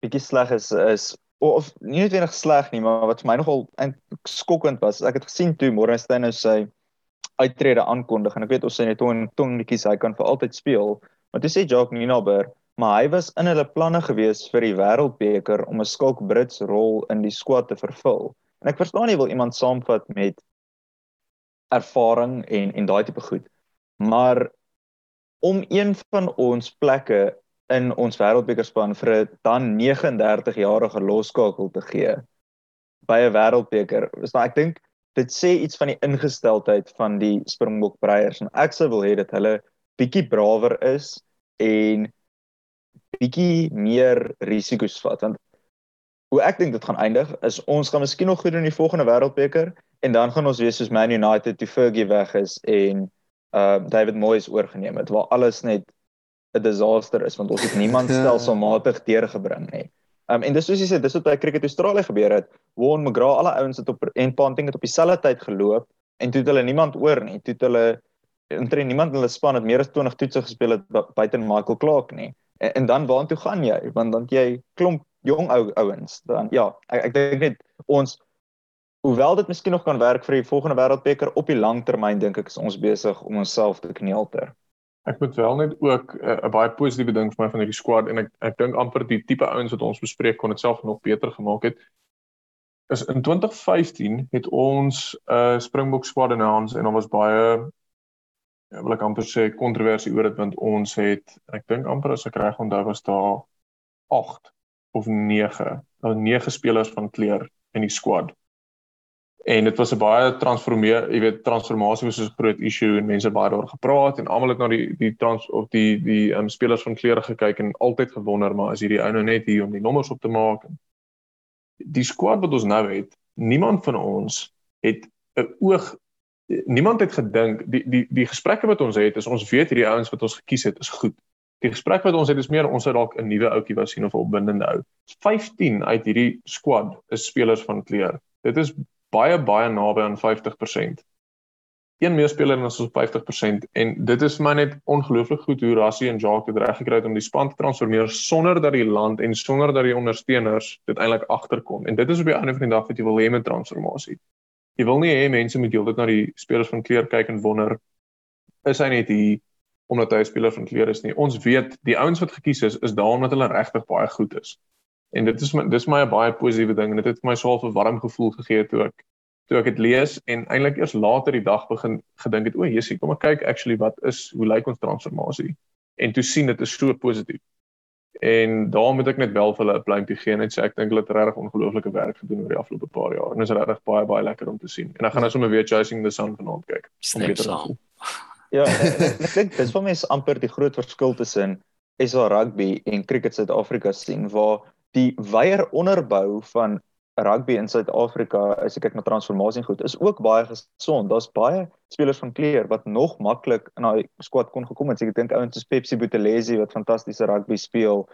bietjie sleg is is of nie net wenig sleg nie, maar wat vir my nogal skokkend was, ek het gesien toe Morgenstein nou sy uittrede aankondig en ek weet ons sê net toe toe netjies hy kan vir altyd speel, maar toe sê Jacques Ninaber maar hy was in hulle planne gewees vir die wêreldbeker om 'n skalk Brits rol in die squad te vervul. En ek verstaan nie wil iemand saamvat met ervaring en en daai tipe goed. Maar om een van ons plekke in ons wêreldbekerspan vir 'n dan 39 jarige loskakel te gee by 'n wêreldbeker. Is nou ek dink dit sê iets van die ingesteldheid van die Springbok breiers en ek sou wil hê dat hulle bietjie brawer is en bietjie meer risiko's vat want hoe ek dink dit gaan eindig is ons gaan miskien nog goed doen in die volgende wêreldbeker en dan gaan ons wees soos Man United toe Fergie weg is en uh David Moyes oorgeneem het waar alles net 'n disaster is want ons het niemand *laughs* stelselmatig deurgebring nie. Um en dis soos jy sê dis wat by Cricket Australië gebeur het. Warren McGrath, alle ouens het op en Ponting het op dieselfde tyd geloop en toe het hulle niemand oor nie. Toe het hulle intree niemand in hulle span het meer as 20 toetse gespeel het buite Michael Clark nie. En, en dan waartoe gaan jy? Want dan jy klomp jong ou ouens. Dan ja, ek ek dink net ons hoewel dit miskien nog kan werk vir die volgende wêreldbeker op die lang termyn dink ek is ons besig om onsself te kneelter. Ek moet wel net ook eh, 'n uh, baie positiewe ding vir my van hierdie squad en ek ek dink amper die tipe ouens wat ons bespreek kon dit self nog beter gemaak het. Is in 2015 het ons 'n uh, Springbok squad in ons en ons was baie wil ek amper sê kontroversie oor dit want ons het ek dink amper as ek reg onthou was daar 8 of 9, nou 9 spelers van kleur in die squad en dit was 'n baie transformeer, jy weet, transformasie was 'n groot issue en mense baie daaroor gepraat en almal het na die die trans of die die um, spelers van kleure gekyk en altyd gewonder maar is hierdie ou nou net hier om die nommers op te maak? Die squad wat ons nou het, niemand van ons het 'n oog niemand het gedink die die die gesprekke wat ons het is ons weet hierdie ouens wat ons gekies het is goed. Die gesprek wat ons het is meer ons sou dalk 'n nuwe ouetjie wou sien of 'n opwindende ou. 15 uit hierdie squad is spelers van kleur. Dit is baie baie naby aan 50%. Een meer speler as ons 50% en dit is vir my net ongelooflik goed hoe Rassie en Jacques dit reg gekry het om die span te transformeer sonder dat die land en sonder dat die ondersteuners dit eintlik agterkom. En dit is op die einde van die dag wat jy wil hê met transformasie. Jy wil nie hê mense moet heeltyd na die spelers van kleur kyk en wonder is hy net hier omdat hy 'n speler van kleur is nie. Ons weet die ouens wat gekies is is daar omdat hulle regtig baie goed is. En dit is my dis my 'n baie positiewe ding en dit het vir my 'n warm gevoel gegee toe ek toe ek dit lees en eintlik eers later die dag begin gedink het o, Jesusie, kom ek kyk actually wat is hoe lyk ons transformasie en toe sien dit is so positief. En daarom moet ek net wel vir hulle 'n pleintjie gee net sê ek dink hulle het regtig ongelooflike werk gedoen oor die afgelope paar jaar en dit is regtig baie baie lekker om te sien. En dan gaan ons sommer weer chasing the sun vanaand kyk. Ja, ek dink dis vir my is amper die groot verskil tussen SA rugby en cricket Suid-Afrika sien waar die weier onderbou van rugby in Suid-Afrika as ek kyk na transformasie goed is ook baie gesond. Daar's baie spelers van kleur wat nog maklik in daai squad kon gekom het. Ek dink ouens soos Pepsi Buthelezi wat fantastiese rugby speel.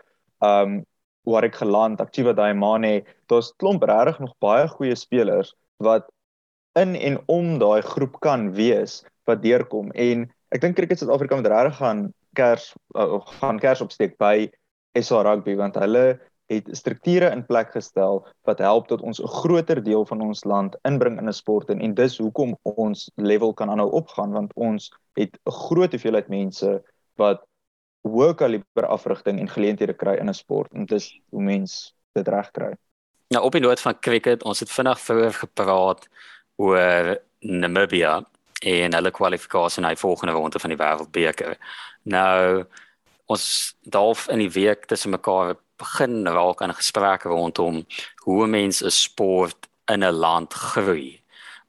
Um ek geland, Aktiva Daimane, daar's klomp regtig nog baie goeie spelers wat in en om daai groep kan wees wat deurkom en ek dink cricket Suid-Afrika moet regtig gaan kers uh, gaan kers opsteek by SA rugby want hulle het strukture in plek gestel wat help dat ons 'n groter deel van ons land inbring in 'n sport en, en dis hoekom ons level kan aanhou opgaan want ons het 'n groot hoeveelheid mense wat hoë kaliber afrigting en geleenthede kry in 'n sport en dis hoe mens dit reg kry. Nou op die noot van cricket, ons het vinnig vroeër gepraat oor Namibia en hulle kwalifikasie na die volgende ronde van die wêreldbeker. Nou ons dalf in die week tussen mekaar begin raak aan gesprekke rondom hoe mense 'n sport in 'n land groei.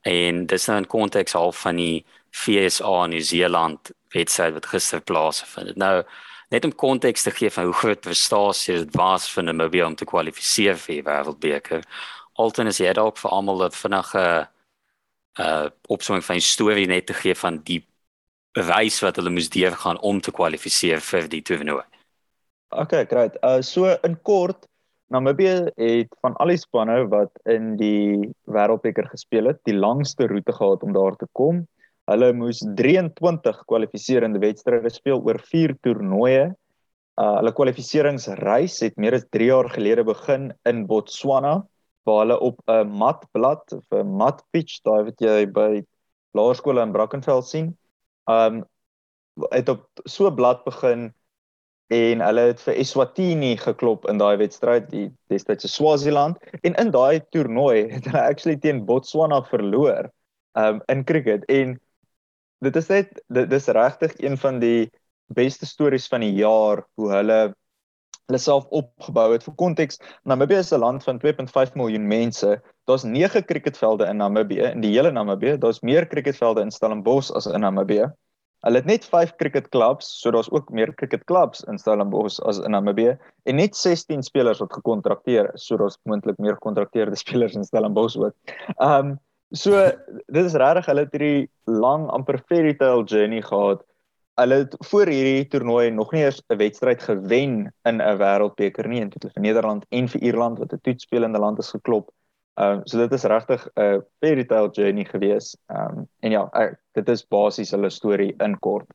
En dis nou in konteks half van die FSA New Zealand wedstryd wat gister plaasgevind het. Nou net om konteks te gee van hoe groot prestasie dit was vir Namibia om te kwalifiseer vir die wêreldbeker. Alton is hier dalk vir almal 'n vinnige uh opsomming van die storie net te gee van die reis wat hulle moes deurgaan om te kwalifiseer vir die toernooi. Okay, great. Uh so in kort, Namibië het van al die spanne wat in die Wêreldbeker gespeel het, die langste roete gehad om daar te kom. Hulle moes 23 kwalifiserende wedstryde speel oor 4 toernooie. Uh hulle kwalifikasieringsreis het meer as 3 jaar gelede begin in Botswana waar hulle op 'n matblad of 'n mat pitch, daai wat jy by laerskole in Brackenfell sien, um het op so 'n blad begin en hulle het vir Eswatini geklop in daai wedstryd die destydse Swaziland en in daai toernooi het hulle actually teen Botswana verloor um in cricket en dit is net dit is regtig een van die beste stories van die jaar hoe hulle hulle self opgebou het. Vir konteks, Namibië is 'n land van 2.5 miljoen mense. Daar's 9 cricketvelde in Namibië, in die hele Namibië. Daar's meer cricketvelde in Stellenbosch as in Namibië. Hulle het net 5 cricketklubs, so daar's ook meer cricketklubs in Stellenbosch as in Namibië en net 16 spelers wat gekontrakteer is. So daar's moontlik meer gekontrakteerde *laughs* spelers in Stellenbosch ook. Ehm um, so dit is regtig hulle het hierdie lang amper fairy tale journey gehad hulle het voor hierdie toernooi nog nie eens 'n wedstryd gewen in 'n wêreldbeker nie en dit het vir Nederland en vir Ierland wat 'n toetspelende land is geklop. Ehm um, so dit is regtig 'n fairy tale journey gewees. Ehm um, en ja, ek, dit is basies hulle storie in kort.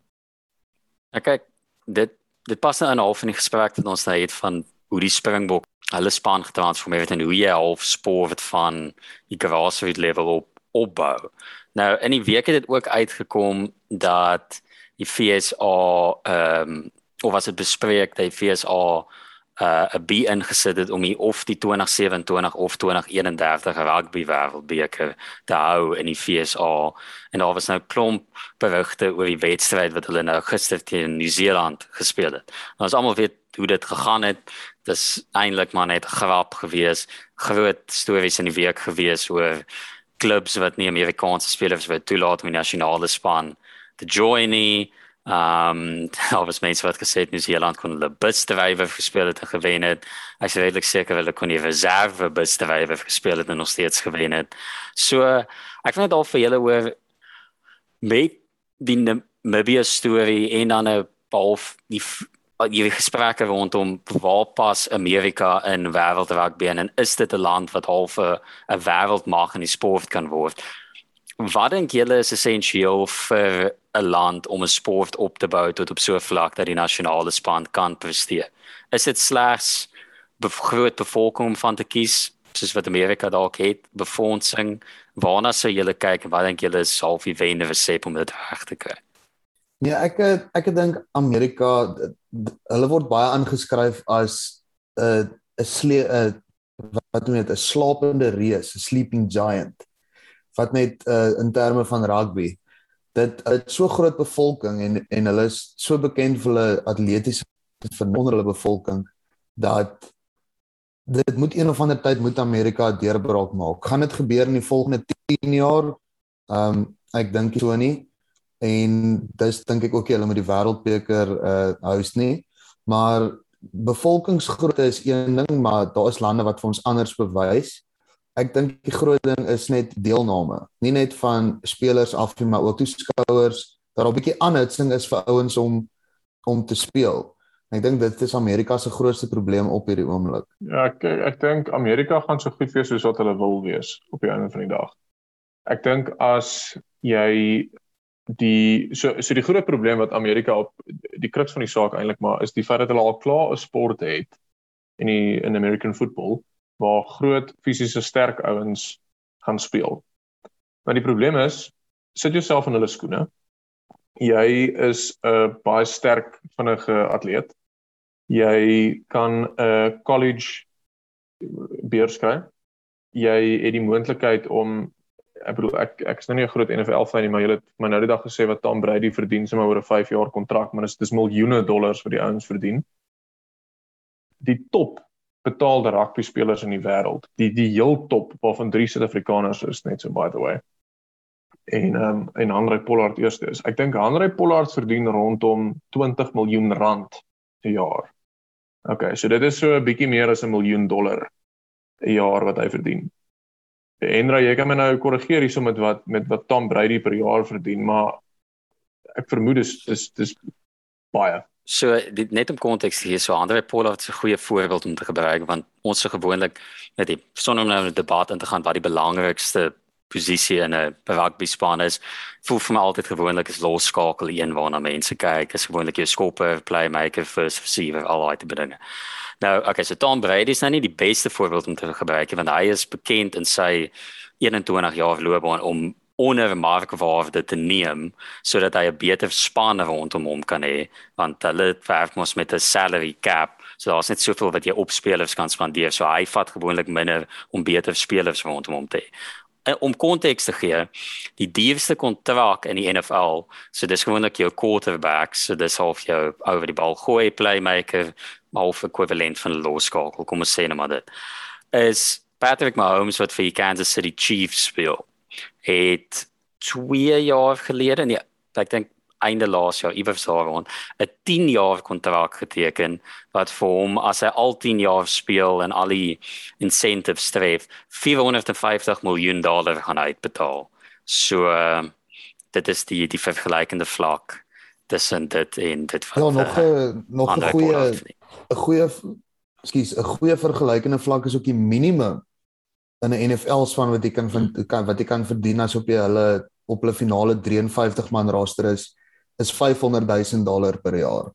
Ja kyk, dit dit pas nou in half in die gesprek wat ons nou het van hoe die Springbok hulle span getransformeer het en hoe jy half spoor het van die grassroots level op opbou. Nou in die week het dit ook uitgekom dat die FSA ehm um, of was dit bespreek dat die FSA uh 'n B ingesit het om die of die 2027 of 2031 rugby wêreldbeker te hou in die FSA en daar was nou klomp berigte oor die wedstryd wat hulle nou gister teen Nieu-Seeland gespeel het. Ons almal weet hoe dit gegaan het. Dis eintlik maar net grap gewees. Groot stories in die week gewees oor klubs wat nie Amerikaanse spelers wil toelaat om die nasionale span te join nie. Ehm *laughs* um, daar was mense wat gesê het Nieu-Seeland kon hulle busdrywer gespeel het en gewen het. Ek is redelik seker hulle kon die reserve busdrywer gespeel het en nog steeds gewen het. So ek vind dit al vir julle hoor met die Namibia storie en dan 'n half die die gesprekke rondom waar pas Amerika in wêreldrugby en is dit 'n land wat half 'n wêreldmag in die sport kan word? Wat dink julle is essensieel vir 'n land om 'n sport op te bou tot op so 'n vlak dat die nasionale span kan presteer. Is dit slegs groot bevolking van te kies soos wat Amerika dalk het, befondsing, waarna sou julle kyk en wat dink julle is half die wende resep om dit reg te kry? Nee, ek ek dink Amerika hulle word baie aangeskryf as 'n 'n slee 'n wat doen dit 'n slapende reus, 'n sleeping giant wat net uh, in terme van rugby dit het so groot bevolking en en hulle is so bekend vir hulle atletiese onder hulle bevolking dat dit moet een of ander tyd moet Amerika deurbraak maak. Gaan dit gebeur in die volgende 10 jaar? Ehm um, ek dink so nie. En dis dink ek ook jy hulle met die wêreldbeker uh host nie. Maar bevolkingsgrootte is een ding, maar daar is lande wat vir ons anders bewys ek dink die groot ding is net deelname. Nie net van spelers af nie, maar ook toeskouers. Daar 'n bietjie aanhitsing is vir ouens om om te speel. Ek dink dit is Amerika se grootste probleem op hierdie oomblik. Ja, ek ek dink Amerika gaan so goed wees soos wat hulle wil wees op die einde van die dag. Ek dink as jy die so so die groot probleem wat Amerika op die kruks van die saak eintlik maar is die feit dat hulle al klaar 'n sport het in die in American football waar groot fisiese sterk ouens gaan speel. Maar die probleem is, sit jouself in hulle skoene. Jy is 'n baie sterk vinnige atleet. Jy kan 'n college beurs kry. Jy het die moontlikheid om ek bedoel ek ek is nou nie 'n groot NFL fan nie, maar jy het my nou die dag gesê wat Tom Brady verdien sommer oor 'n 5 jaar kontrak, maar dit is dis miljoene dollars wat die ouens verdien. Die top betaalde rugby spelers in die wêreld. Die die heel top waarvan drie Suid-Afrikaners is net so by the way. En ehm um, en Andre Pollard eerste is. Ek dink Andre Pollard verdien rondom 20 miljoen rand per jaar. OK, so dit is so 'n bietjie meer as 'n miljoen dollar 'n jaar wat hy verdien. Henry, jy kan my nou korrigeer hierso met wat met wat Tom Brady per jaar verdien, maar ek vermoed dis dis dis baie So dit net om konteks hier so Andre Pollard is 'n goeie voorbeeld om te gebruik want ons se gewoonlik net die sonder om nou 'n debat in te gaan wat die belangrikste posisie in 'n rugby span is. Voel vir my altyd gewoonlik is los skakel een waarna mense kyk. Is gewoonlik jou skopper, playmaker, first receiver, al daai tipe dinge. Nou, okay, so Tom Brady is nou nie die beste voorbeeld om te gebruik want hy is bekend in sy 21 jaar loopbaan om onvermarkbaarde te neem sodat hy 'n beter span rondom hom kan hê want hulle werk mos met 'n salary cap so daar's net soveel wat jy op spelers kan spandeer so hy vat gewoonlik minder om beter spelers rondom hom te hê eh, om konteks te gee die duurste kontrak in die NFL so dis gewoonlik jou quarterback so dis half jou oor die bal gooi playmaker half ekwivalent van 'n loskakel, kom ons sê net maar dit. Is Patrick Mahomes wat vir die Kansas City Chiefs speel. Het 2 jaar gelede, nee, ek dink einde laas jaar iewers daar rond 'n 10 jaar kontrak geteken wat vir hom as hy al 10 jaar speel en al die incentives streef 450 miljoen dollar gaan uitbetaal. So uh, dit is die die vergelykende vlak tussen dit en dit wat Ja, nog 'n uh, nog 'n goeie 'n goeie skus 'n goeie vergelykende vlak is ook die minimum in 'n NFL span wat jy kan van kan wat jy kan verdien as op jy hulle op hulle finale 53 man roster is is 500 000 dollar per jaar.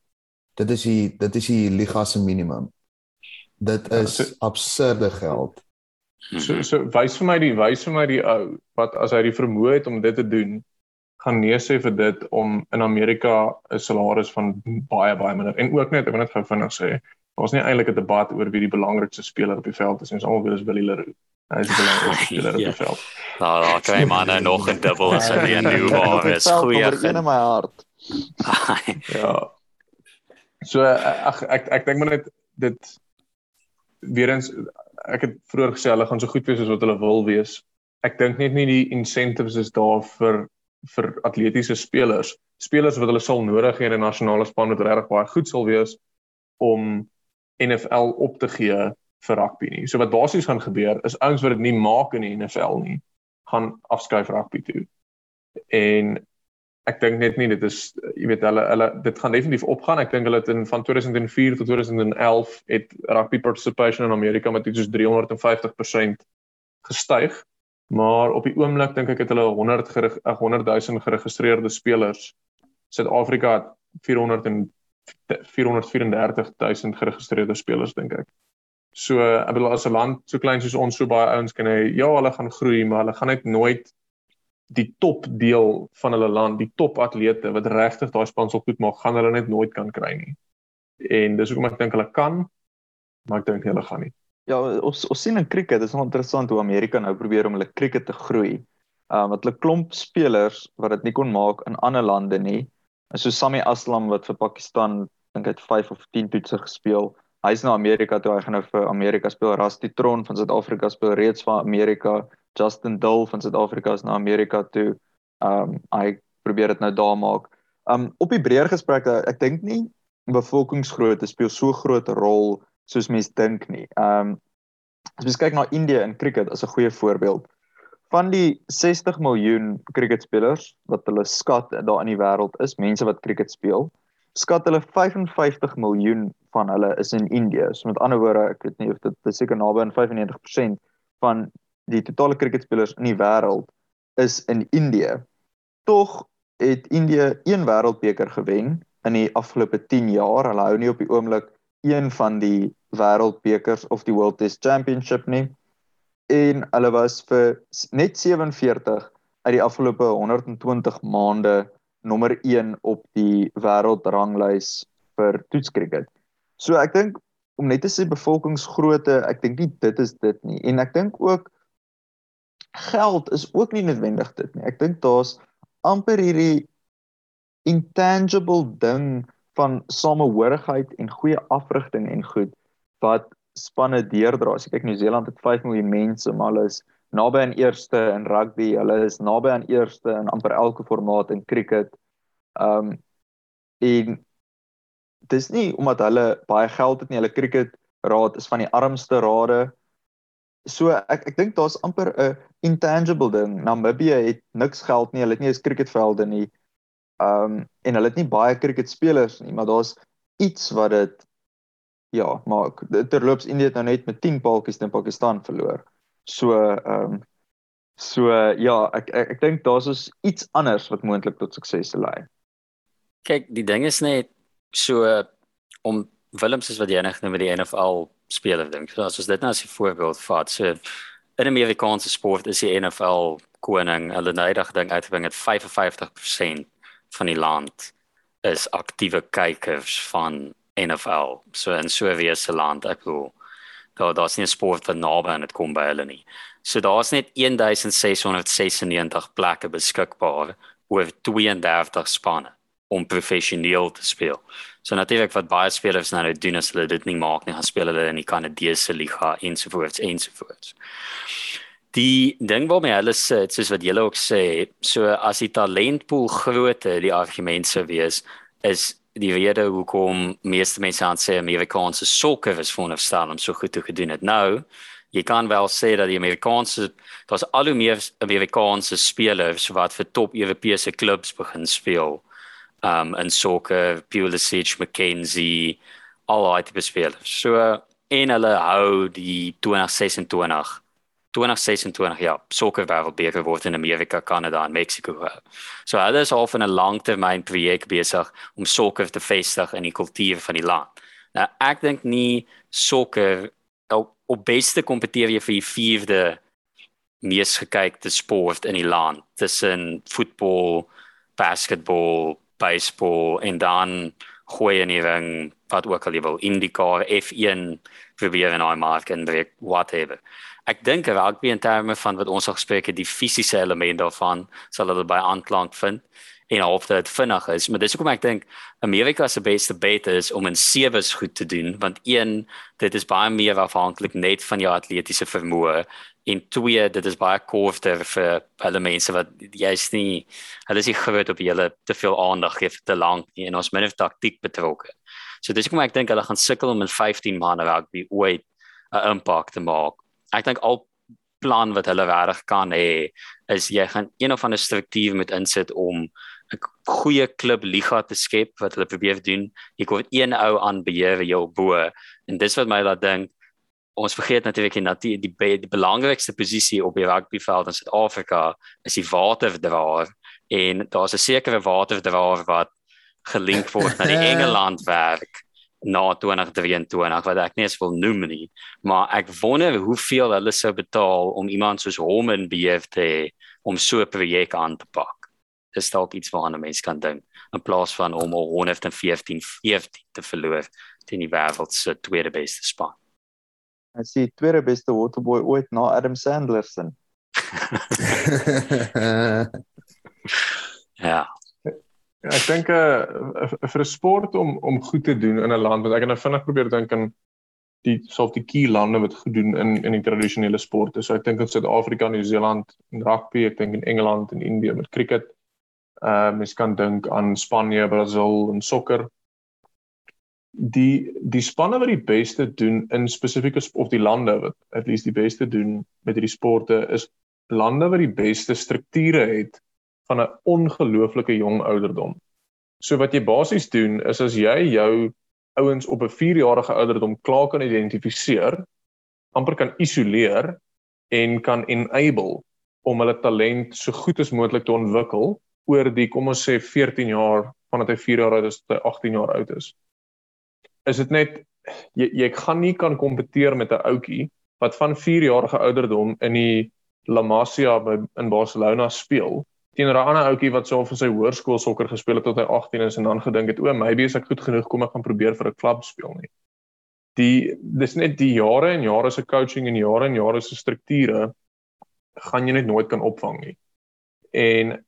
Dit is die dit is die liga se minimum. Dit ja, is ja, so, absurde geld. So so wys vir my die wys vir my die ou wat as hy die vermoë het om dit te doen gaan nee sê vir dit om in Amerika 'n salaris van baie baie minder en ook net ek wil net gou vinnig sê ons nie eintlik 'n debat oor wie die belangrikste speler op die veld is ons almal weet is Willie Leroux hy is die belangrikste speler op die veld nou daar kry man nou nog 'n dubbel as hy in die waar is goeie in my hart *laughs* ja. So ag ek ek dink maar net dit weer eens ek het vroeër gesê hulle gaan so goed wees as wat hulle wil wees. Ek dink net nie die incentives is daar vir vir atletiese spelers. Spelers wat hulle sal nodig hê in 'n nasionale span wat regtig baie goed sal wees om NFL op te gee vir rugby nie. So wat basies gaan gebeur is ouens wat dit nie maak in die NFL nie, gaan afskuif rugby toe. En ek dink net nie dit is jy weet hulle hulle dit gaan definitief opgaan. Ek dink hulle het in van 2004 tot 2011 het rugby participation in Amerika met iets soos 350% gestyg. Maar op die oomblik dink ek het hulle 100 gerig, 100 000 geregistreerde spelers. Suid-Afrika het 400 en 434 000 geregistreerde spelers dink ek. So ek bedoel as 'n land so klein soos ons so baie ouens kan hê, ja, hulle gaan groei, maar hulle gaan net nooit die top deel van hulle land, die top atlete wat regtig daai spansel goed maak, gaan hulle net nooit kan kry nie. En dis hoekom ek dink hulle kan, maar ek dink hulle gaan nie. Ja, ons ons sien in cricket, dit is interessant hoe Amerika nou probeer om hulle cricket te groei. Um wat hulle klomp spelers wat dit nie kon maak in ander lande nie. En so Sami Aslam wat vir Pakistan dink hy het 5 of 10 toetse gespeel. Hy's na Amerika toe, hy gaan nou vir Amerika speel. Rusty Tron van Suid-Afrika speel reeds vir Amerika. Justin Dill van Suid-Afrika is na Amerika toe. Um hy probeer dit nou daar maak. Um op die breër gesprekke, ek dink nie bevolkingsgrootte speel so groot rol soos mense dink nie. Um as jy kyk na Indië in cricket as 'n goeie voorbeeld. Van die 60 miljoen cricketspelers wat hulle skat daar in die wêreld is, mense wat cricket speel, skat hulle 55 miljoen van hulle is in Indië. So met ander woorde, ek weet nie of dit seker naby aan 95% van die totale cricketspelers in die wêreld is in Indië. Tog het Indië een wêreldbeker gewen in die afgelope 10 jaar. Hulle hou nie op die oomblik een van die wêreldbekers of die World Test Championship nie. En hulle was vir net 47 uit die afgelope 120 maande nommer 1 op die wêreldranglys vir toetskriket. So ek dink om net te sê bevolkingsgrootte, ek dink nie dit is dit nie. En ek dink ook geld is ook nie noodwendig dit nie. Ek dink daar's amper hierdie intangible ding van samehorigheid en goeie afrigting en goed wat spanne deurdra. As jy kyk Nieu-Seeland het 5 miljoen mense, maar hulle is naby aan eerste in rugby, hulle is naby aan eerste in amper elke formaat in cricket. Um en dis nie omdat hulle baie geld het nie, hulle cricket raad is van die armste rade so ek ek dink daar's amper 'n intangible ding. Namibië het niks geld nie. Hulle het nie eens cricketvelde nie. Um en hulle het nie baie cricketspelers nie, maar daar's iets wat dit ja, maak. Terloops Indië het nou net met 10 paaltjies teen Pakistan verloor. So um so ja, ek ek, ek dink daar's is iets anders wat moontlik tot sukses lei. Kyk, die ding is net so om Willems is wat jy net nou met die NFL speler dink. So as ons dit nou as 'n voorbeeld vat, so in Amerikaanse sport is die NFL koning. Hulle nederig ding uitbring het 55% van die land is aktiewe kykers van NFL. So in so 'n wese land ek bedoel daar daar's nie 'n sport wat naby aan dit kom by hulle nie. So daar's net 1696 plekke beskikbaar oor 32 spanne om professioneel te speel. So natuurlik wat baie spelers nou nou doen as hulle dit nie maak nie, gaan speel hulle in die Kanadese liga ensovoorts ensovoorts. Die ding waarmee hulle sit, soos wat julle ook sê, so as die talentpool groter die argument sou wees, is die rede hoekom meeste mense aan sê Amerikaanse sokker is veronderstel om so goed te gedoen het. Nou, jy kan wel sê dat die Amerikaanse daar's al hoe meer Amerikaanse spelers wat vir top Europese klubs begin speel um in sokker, Pulisic, McKenzie, al daai tipe spelers. So en hulle hou die 2026 2026 ja, sokker wêreldbeker word in Amerika, Kanada en Mexiko. So hulle is al van 'n langtermyn projek besig om sokker te vestig in die kultuur van die land. Nou ek dink nie sokker op beste kompeteer jy vir die vierde mees gekykte sport in die land tussen voetbal, basketbal, baseball en dan gooi in die ring wat ook al jy wil IndyCar F1 probeer in daai mark en breek whatever. Ek dink rugby in terme van wat ons al gespreek het, die fisiese element daarvan sal hulle by aanklank vind en of dit vinnig is, maar dis hoekom ek dink Amerika se beste bet is om in sewes goed te doen want een dit is baie meer afhanklik net van jou atletiese vermoë en twee dit is baie korter vir hulle mense wat jy's nie hulle is nie groot op julle te veel aandag gee te lank nie en ons min of taktiek betrokke. So dis hoekom ek dink hulle gaan sukkel om in 15 maande rugby ooit 'n impak te maak. Ek dink al plan wat hulle regtig kan hê is jy gaan een of ander struktuur met insit om 'n goeie klub liga te skep wat hulle probeer doen. Jy kom een ou aan beheer jou bo. En dis wat my laat dink ons vergeet natuurlik die die, die, die belangrikste posisie op die rugbyveld in Suid-Afrika is die waterdraer en daar's 'n sekere waterdraer wat gelink word na die *laughs* Engeland werk na 2023 wat ek nie eens wil noem nie maar ek wonder hoeveel hulle sou betaal om iemand soos hom in beheer te hê om so 'n projek aan te pak is dalk iets waaraan 'n mens kan dink in plaas van om al 114 14 te verloor teen die wêreld se tweede beste span. Hy sê tweede beste waterboy ooit na Adam Sandler se. *laughs* ja. Ek dink 'n uh, vir 'n sport om om goed te doen in 'n land wat ek nou vinnig probeer dink aan die soort die key lande wat goed doen in in die tradisionele sporte. So ek dink in Suid-Afrika, Nieu-Seeland en rugby, ek dink in Engeland en Indië met cricket. Uh mens kan dink aan Spanje, Brasil en sokker. Die die spanne wat die beste doen in spesifieke of die lande wat at least die beste doen met hierdie sporte is lande wat die beste strukture het van 'n ongelooflike jong ouderdom. So wat jy basies doen is as jy jou ouens op 'n 4-jarige ouderdom klaar kan identifiseer, amper kan isoleer en kan enable om hulle talent so goed as moontlik te ontwikkel oor die kom ons sê 14 jaar vandat hy 4 jaar oud is tot hy 18 jaar oud is. Is dit net jy jy gaan nie kan kompeteer met 'n ouetjie wat van 4 jarige ouderdom in die La Masia by in Barcelona speel teenoor 'n ander ouetjie wat so vir sy hoërskool sokker gespeel het tot hy 18 is en dan gedink het o, maybe is ek goed genoeg kom ek gaan probeer vir 'n klub speel nie. Die dis net die jare en jare se coaching en jare en jare se strukture gaan jy net nooit kan opvang nie. En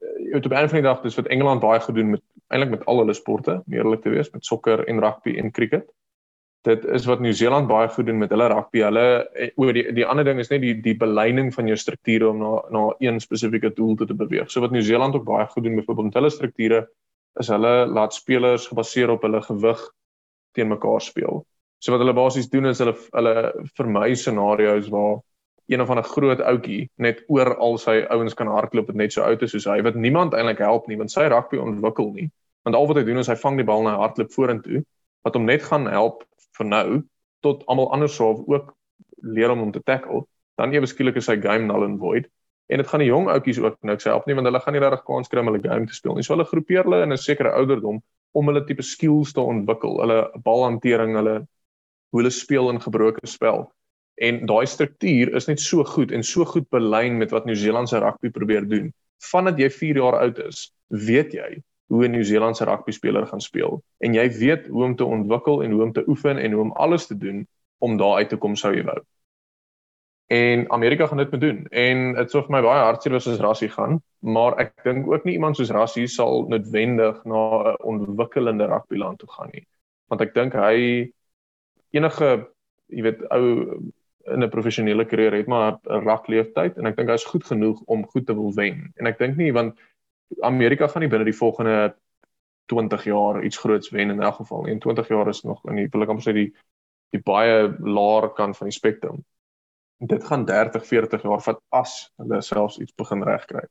jy weet op 'n van die dag dis wat Engeland baie gedoen met eintlik met al hulle sporte, meerlik te wees met sokker en rugby en cricket. Dit is wat Nieu-Seeland baie goed doen met hulle rugby. Hulle eh, oor die die ander ding is net die die beleining van jou strukture om na na een spesifieke doel te, te beweeg. So wat Nieu-Seeland ook baie goed doen byvoorbeeld met hulle strukture is hulle laat spelers gebaseer op hulle gewig teen mekaar speel. So wat hulle basies doen is hulle hulle vermy scenario's waar een of ander groot ouetjie net oor al sy ouens kan hardloop wat net so oud is soos hy wat niemand eintlik help nie want sy rugby ontwikkel nie want al wat hy doen is hy vang die bal en hy hardloop vorentoe wat hom net gaan help vir nou tot almal anders sou ook leer om hom te tackle dan ewe skielik is sy game null and void. En dit gaan die jong ouetjies ook niks help nie want hulle gaan nie regtig kans kry om hulle game te speel nie. So hulle groepeer hulle in 'n sekere ouderdom om hulle tipe skills te ontwikkel hulle balhantering hulle hoe hulle speel in gebroke spel. En daai struktuur is net so goed en so goed belyn met wat Nieu-Seeland se rugby probeer doen. Vandat jy 4 jaar oud is, weet jy hoe 'n Nieu-Seelandse rugby speler gaan speel en jy weet hoe om te ontwikkel en hoe om te oefen en hoe om alles te doen om daar uit te kom sou jy wou. En Amerika gaan dit moet doen. En dit sou vir my baie hartseer wees as Rassie gaan, maar ek dink ook nie iemand soos Rassie sal noodwendig na 'n ontwikkelende rugbyland toe gaan nie. Want ek dink hy enige, jy weet, ou in 'n professionele karier het maar 'n rugleeftyd en ek dink hy is goed genoeg om goed te wil wen. En ek dink nie want Amerika gaan nie binne die volgende 20 jaar iets groots wen in elk geval. In 20 jaar is nog in die wil ek amper sê die die baie laer kant van die spektrum. Dit gaan 30, 40 jaar vat as hulle selfs iets begin regkry.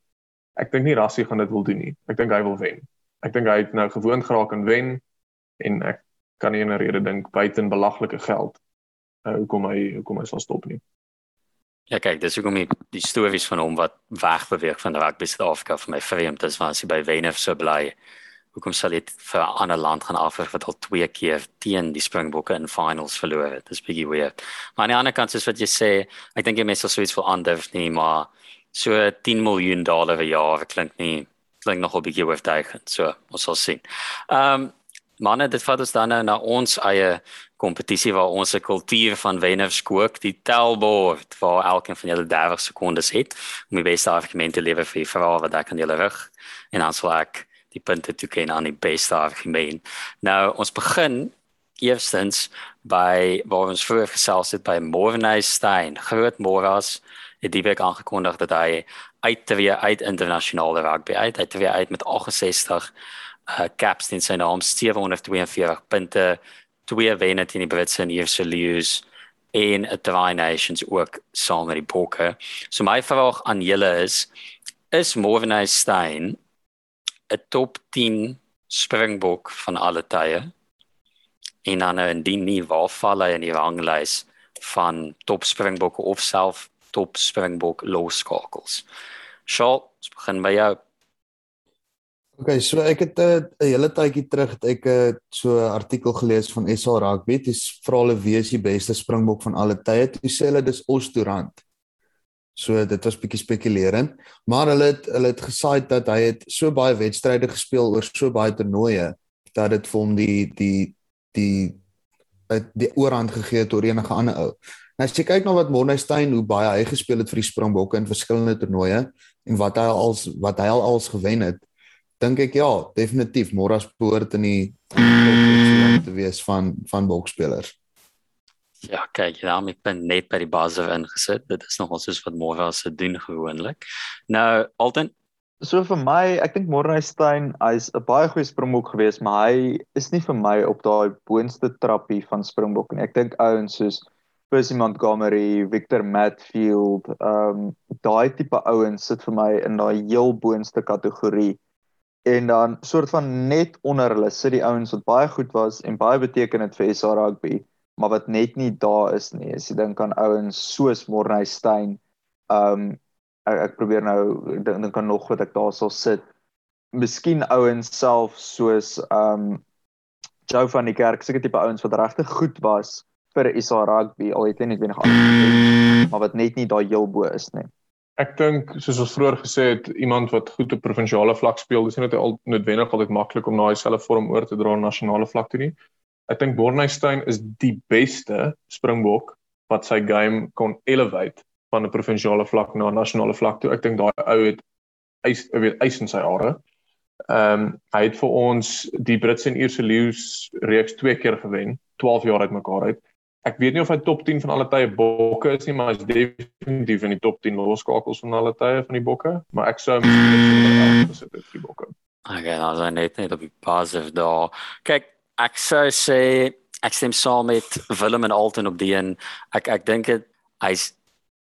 Ek dink nie Rassie gaan dit wil doen nie. Ek dink hy wil wen. Ek dink hy het nou gewoond geraak aan wen en ek kan nie 'n rede dink buiten belaglike geld uh, hoekom hy hoekom hy sal stop nie. Ja kyk, dis hoekom die, die stories van hom wat wegbeweeg van rugby Suid-Afrika vir my vreemd is want as hy by Wenef so bly hoekom sal dit vir 'n ander land gaan af wat al twee keer teen die Springbokke in finals verloor het. Dis bietjie weird. Maar aan die ander kant is wat jy sê, ek dink jy mense sal sweet vir ander nie, maar so 10 miljoen dollar per jaar klink nie klink nog 'n bietjie oortuigend. So, ons sal sien. Ehm um, manne, dit vat ons dan nou na ons eie kompetisie waar ons 'n kultuur van wenner skook, die tellbord waar elkeen van julle 30 sekondes het om die beste argumente te lewer vir die vrae wat ek aan julle rig. En dan sal ek die punte toe ken aan die beste argument. Nou ons begin eerstens by waar ons vroeër gesels het by Morvenay Stein. Groot Moras het die week aangekondig dat hy uit te weer uit internasionale rugby uit, uit te weer uit met 68 uh, caps in sy naam 742 punte, twee wenne teen die Britse en Ierse Lions en 'n Tri Nations ook saam met die Bokke. So my vraag aan julle is is Morvenay Stein 'n top 10 springbok van alle tye. En dan nou indien nie waar val hy in die ranglys van top springbokke of self top springbok loskakels. Shaw, ons begin by jou. Okay, so ek het eh, 'n uh, hele tydjie terug het ek 'n uh, so artikel gelees van SA Rugby, dis vra hulle wie is die beste springbok van alle tye? Hulle sê hulle dis Osdurant. So dit was bietjie spekulerend, maar hulle het hulle het gesaai dat hy het so baie wedstryde gespeel oor so baie toernooie dat dit vir hom die die die die, die oorhand gegee het oor enige ander ou. Nou as jy kyk na wat Mornestein hoe baie hy gespeel het vir die Springbokke in verskillende toernooie en wat hy als wat hy al als gewen het, dink ek ja, definitief Morras behoort in die top te wees van van bokspelers. Ja, kyk, ja, ek ben net by die buzzer ingesit. Dit is nog ons soos wat Morra se doen gewoonlik. Nou, Alton So vir my, ek dink Mornstein, hy's 'n baie goeie springbok geweest, maar hy is nie vir my op daai boonste trappie van springbok nie. Ek dink ouens soos Percy Montgomery, Victor Matfield, ehm um, daai tipe ouens sit vir my in daai heel boonste kategorie. En dan soort van net onder hulle sit die ouens wat baie goed was en baie beteken het vir SA rugby maar wat net nie daar is nie. As jy dink aan ouens soos Morney Stein, um ek, ek probeer nou dink dink aan nog wat ek daar sal sit. Miskien ouens self soos um Joe van die Kerk, seker tipe ouens wat regtig goed was vir SA rugby, al het hy net wenig anders, maar wat net nie daar heel bo is nie. Ek dink soos ons vroeër gesê het, iemand wat goed op provinsiale vlak speel, dis nie net al noodwendig altyd maklik om na dieselfde vorm oor te dra na nasionale vlak toe nie ek dink Bornstein is die beste springbok wat sy game kon elevate van 'n provinsiale vlak na nasionale vlak toe. Ek dink daai ou het eis weet eis in sy are. Ehm um, hy het vir ons die Britse en Ierse leeu's reeks twee keer gewen, 12 jaar uitmekaar uit. Ek weet nie of hy top 10 van alle tye bokke is nie, maar hy is definitief in die top 10 loskakels van alle tye van die bokke, maar ek sou hom gesit het vir die bokke. Okay, nou dan net net op die positive daar. Kyk, ek sou sê ek stem saam met Willem en Alton op die en ek ek dink dit hy's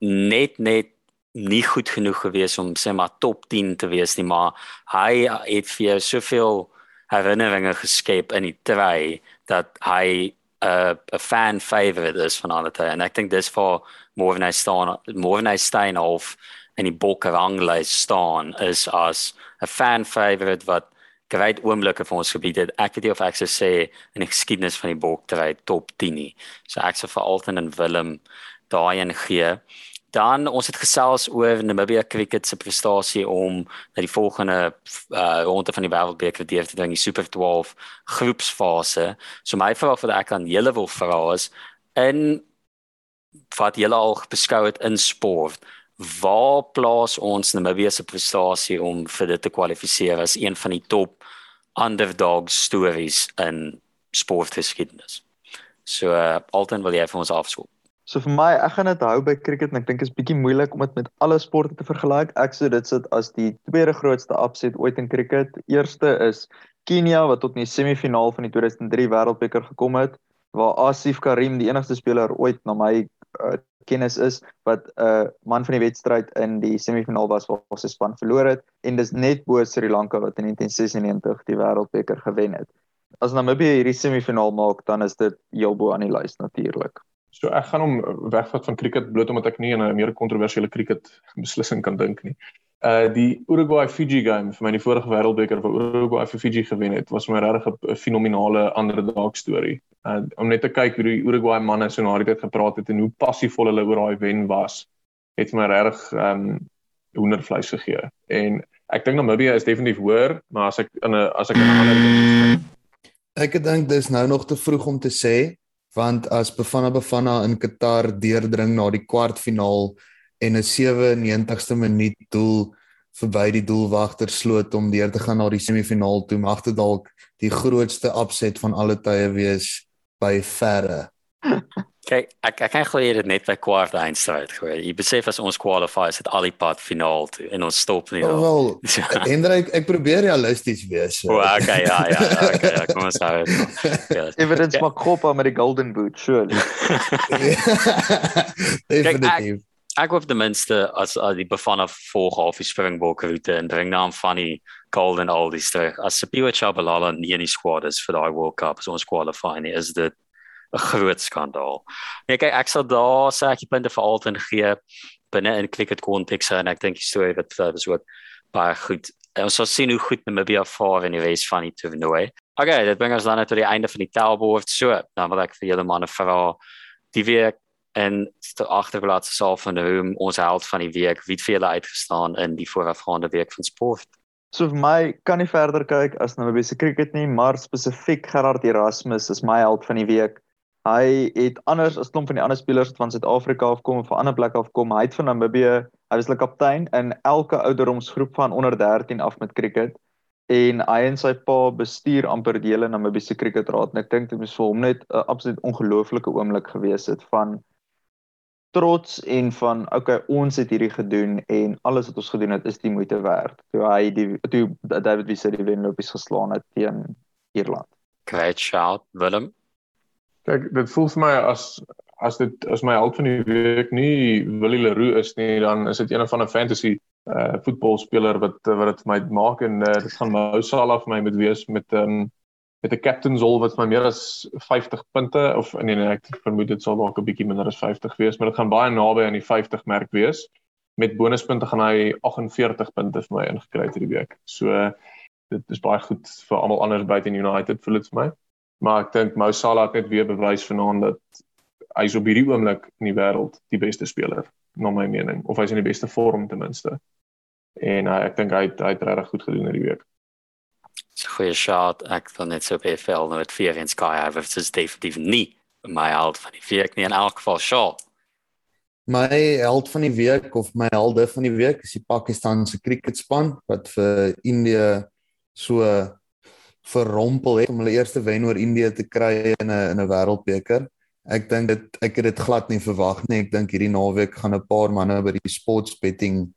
net net nie goed genoeg gewees om sê maar top 10 te wees nie maar hy het vir soveel herinneringe geskep in die try dat hy uh, 'n fan favorite is van alle tye en ek dink dis vir Morvenay staan Morvenay Stein of en die Bokrangly staan is as 'n fan favorite wat great oomblikke vir ons gebied het. Ek weet nie of ek sou sê in die geskiedenis van die boktery top 10 nie. So ek sou vir Alton en Willem daai in gee. Dan ons het gesels oor Namibia cricket se prestasie om na die volgende uh, ronde van die wêreldbeker deur te dring, die Super 12 groepsfase. So my vraag wat ek aan julle wil vra is in wat julle al beskou het in sport, waar plaas ons Namibië se prestasie om vir dit te kwalifiseer as een van die top underdog stories in sportgeskiedenis? So uh, Alton wil jy vir ons afskop. So vir my, ek gaan dit hou by cricket en ek dink dit is bietjie moeilik om dit met alle sporte te vergelyk. Ek sou dit sit as die tweede grootste upset ooit in cricket. Eerste is Kenia wat tot in die semifinaal van die 2003 Wêreldbeker gekom het waar Asif Karim die enigste speler ooit na my uh, kennis is wat 'n uh, man van die wedstryd in die semifinaal was waar sy span verloor het en dis net bo Sri Lanka wat in 1996 die Wêreldbeker gewen het. As Namibië hierdie semifinaal maak, dan is dit heel bo aan die lys natuurlik. So ek gaan hom wegvat van cricket bloot omdat ek nie aan 'n meer kontroversiële cricket beslissing kan dink nie. Uh die Uruguay Fiji game vir my die vorige wêreldbeker waar Uruguay vir Fiji gewen het, was my regtig 'n fenominale underdog storie. Uh om net te kyk hoe die Uruguay manne so na die tyd gepraat het en hoe passievol hulle oor daai wen was, het my regtig um hoendervleis gegee. En ek dink Namibia is definitief hoër, maar as ek in 'n as ek in 'n ander Ek dink dis nou nog te vroeg om te sê want as Bafana Bafana in Qatar deurdring na die kwartfinaal en 'n 97ste minuut doel verby die doelwagter sloot om deur te gaan na die semifinaal toe mag dit dalk die grootste opset van alle tye wees by verre. Kyk, ek ek kan glo jy dit net by kwart eindstryd gooi. Jy besef as ons qualifies het al die pad finaal toe en ons stop nie. Oh, wel, *laughs* Hendrik, ek probeer realisties wees. So. O, okay, ja, ja, okay, ja, kom ons hou dit. *laughs* Ja. Evidence maar Koppa met die golden boot, surely. *laughs* Definitief. Ek hoop ten minste as, as die Bafana volg half die Springbok route en bring naam van die golden oldies terug. As Sepiwa Chabalala nie in die squad is vir daai World Cup, as ons qualify nie, is dit 'n groot skandaal. Nee, kyk, ek sal daar sê ek punte vir Alton gee binne in cricket konteks en ek dink die storie wat vir is ook baie goed. En ons sal sien hoe goed Namibia vaar in die race van die toernooi. Okay, dit bring ons dan tot die einde van die tellbord. So, dan wil ek vir julle manne vra die week en die agterblad se saal van die room ons held van die week. Wie het vir julle uitgestaan in die voorafgaande week van sport? So vir my kan nie verder kyk as Namibia se cricket nie, maar spesifiek Gerard Erasmus is my held van die week. Hy het anders as klomp van die ander spelers wat van Suid-Afrika afkom of van ander plekke afkom. Hy het van Namibië, hy was 'n kaptein in elke ouderdomsgroep van onder 13 af met cricket en hy en sy pa bestuur amper die hele Namibiese cricketraad en ek dink dit was vir hom net 'n absoluut ongelooflike oomblik gewees het van trots en van okay ons het hierdie gedoen en alles wat ons gedoen het is die moeite werd. Toe hy die toe David Wiese die wenlopies geslaan het teen Ierland. Great shout Willem. Kyk, dit voel vir my as as dit as my held van die week nie Willie Leroux is nie, dan is dit een van 'n fantasy uh voetbalspeler wat wat dit vir my maak en uh, dit gaan Mo Salah vir my moet wees met 'n um, met 'n captain's rol wat vir my meer as 50 punte of nee nee ek vermoed dit sal dalk 'n bietjie minder as 50 wees, maar dit gaan baie naby aan die 50 merk wees. Met bonuspunte gaan hy 48 punte vir my ingekry hierdie week. So dit is baie goed vir almal anders buite in United voel dit vir my maar ek dink Mo Salah het net weer bewys vanaand dat hy is op hierdie oomblik in die wêreld die beste speler na my mening of hy is in die beste vorm ten minste. En uh, ek dink hy het, hy het regtig goed gedoen hierdie week. Dis 'n goeie shot. Ek dan net so baie vel nou met vier in Sky Havers is definitief nie my held van die week nie in elk geval shot. My held van die week of my helde van die week is die Pakistanse cricketspan wat vir Indië so verrompel het om hulle eerste wen oor Indië te kry in 'n in 'n wêreldbeker. Ek dink dit ek het dit glad nie verwag nie. Ek dink hierdie naweek gaan 'n paar manne by die sports betting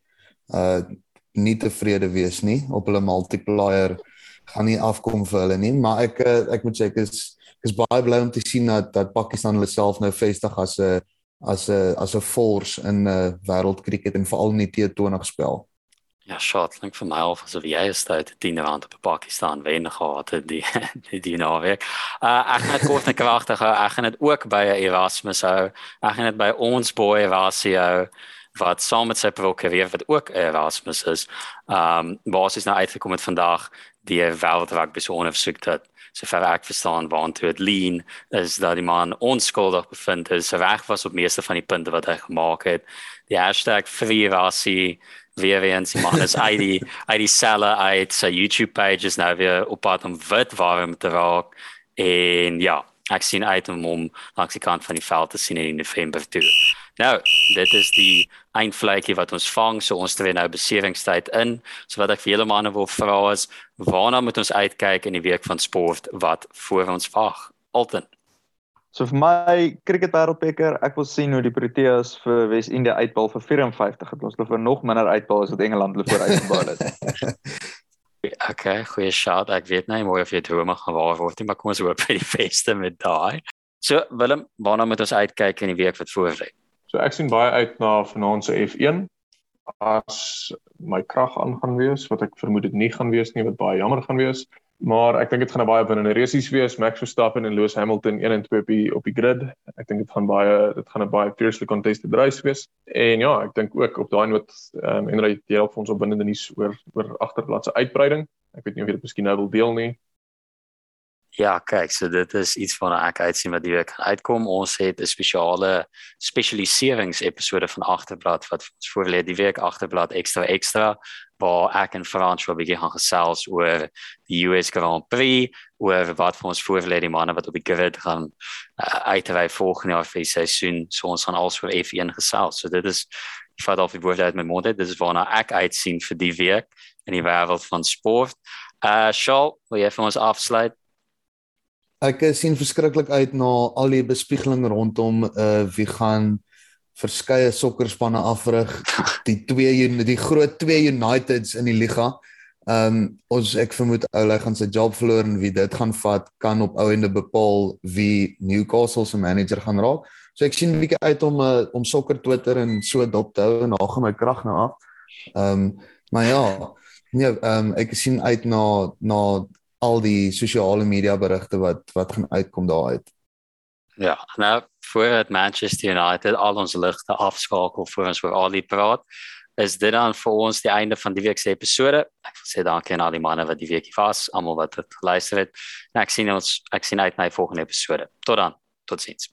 uh nie tevrede wees nie op hulle multiplier gaan nie afkom vir hulle nie, maar ek uh, ek moet sê ek is ek is baie bly om te sien dat dat Pakistan hulle self nou vestig as 'n as 'n as 'n force in 'n uh, wêreldkriket en veral in die T20 spel. Ja, shot, link vir my of asof jy is uit die 10 rand op Pakistan wen gehad het die die die naweek. Uh ek het kort kragtig gehou. Ek gaan dit ook by Erasmus hou. Ek gaan dit by ons boy Erasio wat saam met sy prokureur wat ook Erasmus is. Um basies nou uitgekom het vandag die wêreldrak besonder versoek het. So ver ek verstaan waantoe dit lean is dat die man onskuldig bevind is. Sy reg was op meeste van die punte wat hy gemaak het. Die hashtag free Erasio weer eens man is uit die uit die selle uit sy YouTube page is nou weer op pad om wit warm te raak en ja ek sien uit om hom langs die kant van die veld te sien in November toe. Nou, dit is die eindvlekkie wat ons vang, so ons tree nou beseringstyd in. So wat ek vir julle manne wil vra is, waarna moet ons uitkyk in die week van sport wat voor ons wag? Alton. So vir my cricket wêreldbeker, ek wil sien hoe die Proteas vir Wes-Indië uitbal vir 54 het. Ons wil vir nog minder uitbal as wat Engeland hulle voor uitgebal het. *laughs* okay, goeie shot. Ek weet nie mooi of jy drome gaan waar word nie, maar kom ons hoop vir die beste met daai. So Willem, waarna moet ons uitkyk in die week wat voor lê? So ek sien baie uit na vanaand se F1 as my krag aan gaan wees wat ek vermoed dit nie gaan wees nie wat baie jammer gaan wees maar ek dink dit gaan 'n baie binnende resies wees. Max Verstappen en Lewis Hamilton 1 en 2 op die op die grid. Ek dink dit gaan baie dit gaan 'n baie fiercely contested race wees. En ja ek dink ook op daai noot ehm um, en ry jy help ons op binnende nuus oor oor agterbladse uitbreiding. Ek weet nie of jy dit miskien nou wil deel nie Ja, kyk, so dit is iets 'n ek uitsien wat die week gaan uitkom. Ons het 'n spesiale spesialiserings episode van Agterblad wat ons voorlê die week Agterblad ekstra ekstra waar ek en Frans wil begin gaan gesels oor die US Grand Prix, oor wat vir ons voorlê die manne wat op die grid gaan uh, uitry volgende jaar vir die seisoen. So ons gaan also vir F1 gesels. So dit is ek vat al die woorde uit my mond uit. Dit is waarna ek uitsien vir die week in die wêreld van sport. Uh Shaul, wil jy vir ons afsluit? Ek sien verskriklik uit na al die bespiegeling rondom uh wie gaan verskeie sokkerspanne afrig die twee die groot twee Uniteds in die liga. Ehm um, ons ek vermoed Oulay gaan sy job verloor en wie dit gaan vat kan op ouende bepaal wie Newcastle se manager gaan raak. So ek sien 'n bietjie uit om uh, om sokker Twitter en so dop te hou en daar gaan my krag nou af. Ehm um, maar ja, nee, ehm um, ek sien uit na na al die sosiale media berigte wat wat gaan uitkom daaruit. Ja, nou voor dit Manchester United al ons ligte afskakel voor ons oor al die praat, is dit dan vir ons die einde van die week se episode. Ek wil sê dankie aan al die manne wat die weekie was, almal wat dit geluister het. En ek sien ons ek sien uit na die volgende episode. Tot dan. Totsiens.